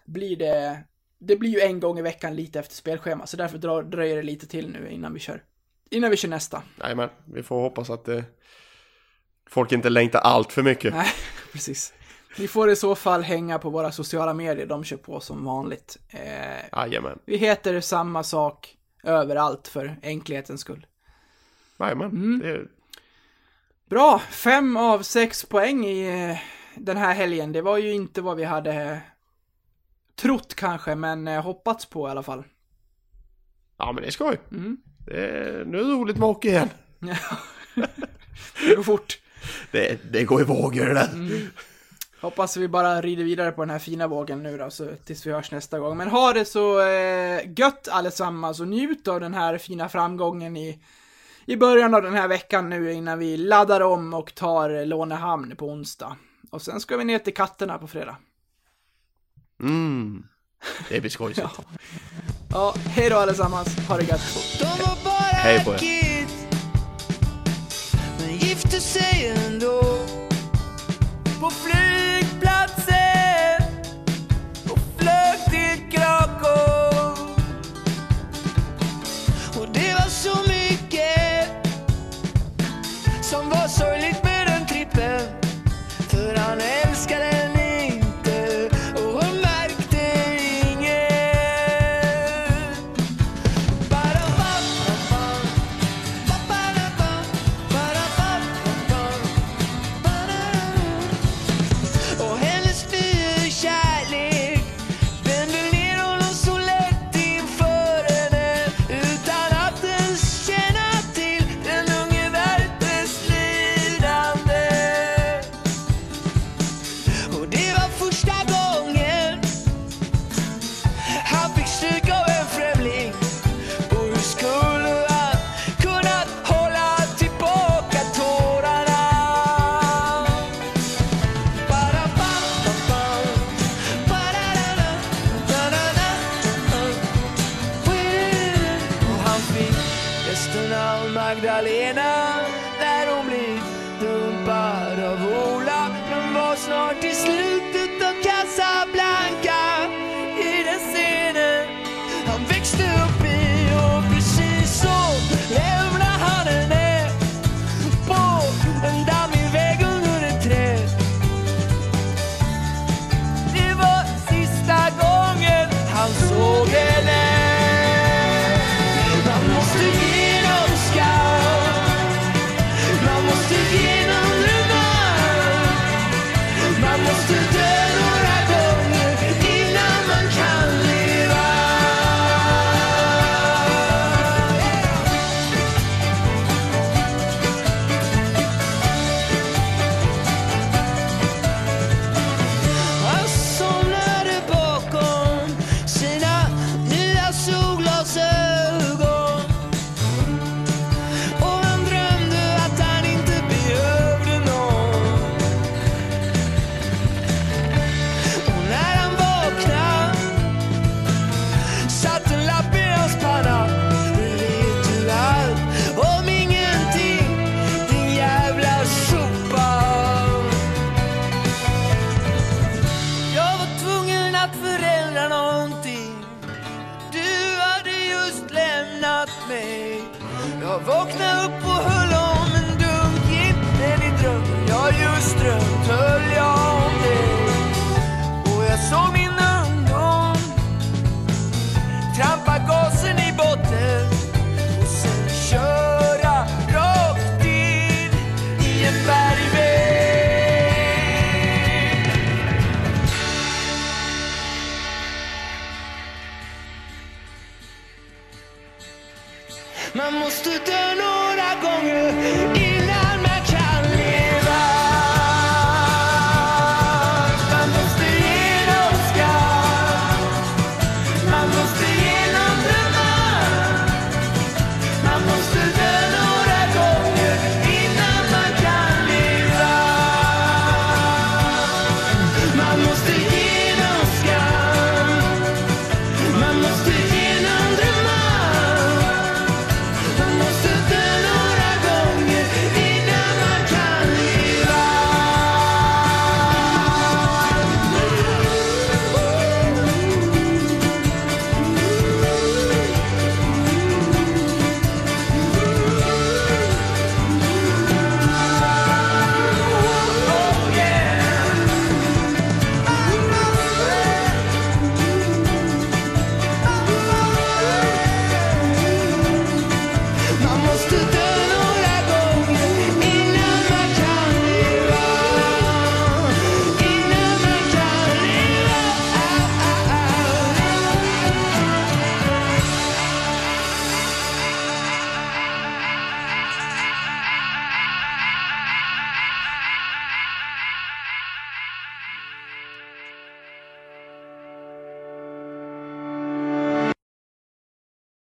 blir det, det blir ju en gång i veckan lite efter spelschema, så därför dröjer det lite till nu innan vi kör, innan vi kör nästa. Jajamän, vi får hoppas att eh, folk inte längtar allt för mycket. Nej, [LAUGHS] precis. Ni får i så fall hänga på våra sociala medier, de kör på som vanligt. Eh, Jajamän, vi heter samma sak överallt för enkelhetens skull. jajamän. Mm. Är, Bra, fem av sex poäng i eh, den här helgen. Det var ju inte vad vi hade trott kanske, men eh, hoppats på i alla fall. ja men det är skoj. Mm. Det är, nu är det roligt med hockey igen. [LAUGHS] Det går fort. Det, det går i vågor det där. Mm. Hoppas vi bara rider vidare på den här fina vågen nu då, så tills vi hörs nästa gång. Men ha det så eh, gött allesammans och njut av den här fina framgången i, i början av den här veckan nu innan vi laddar om och tar Lånehamn på onsdag. Och sen ska vi ner till katterna på fredag. Mm. Det blir skojsigt. Ja, hej då allesammans. Ha det gött. Hej på er. Men gifte sig ändå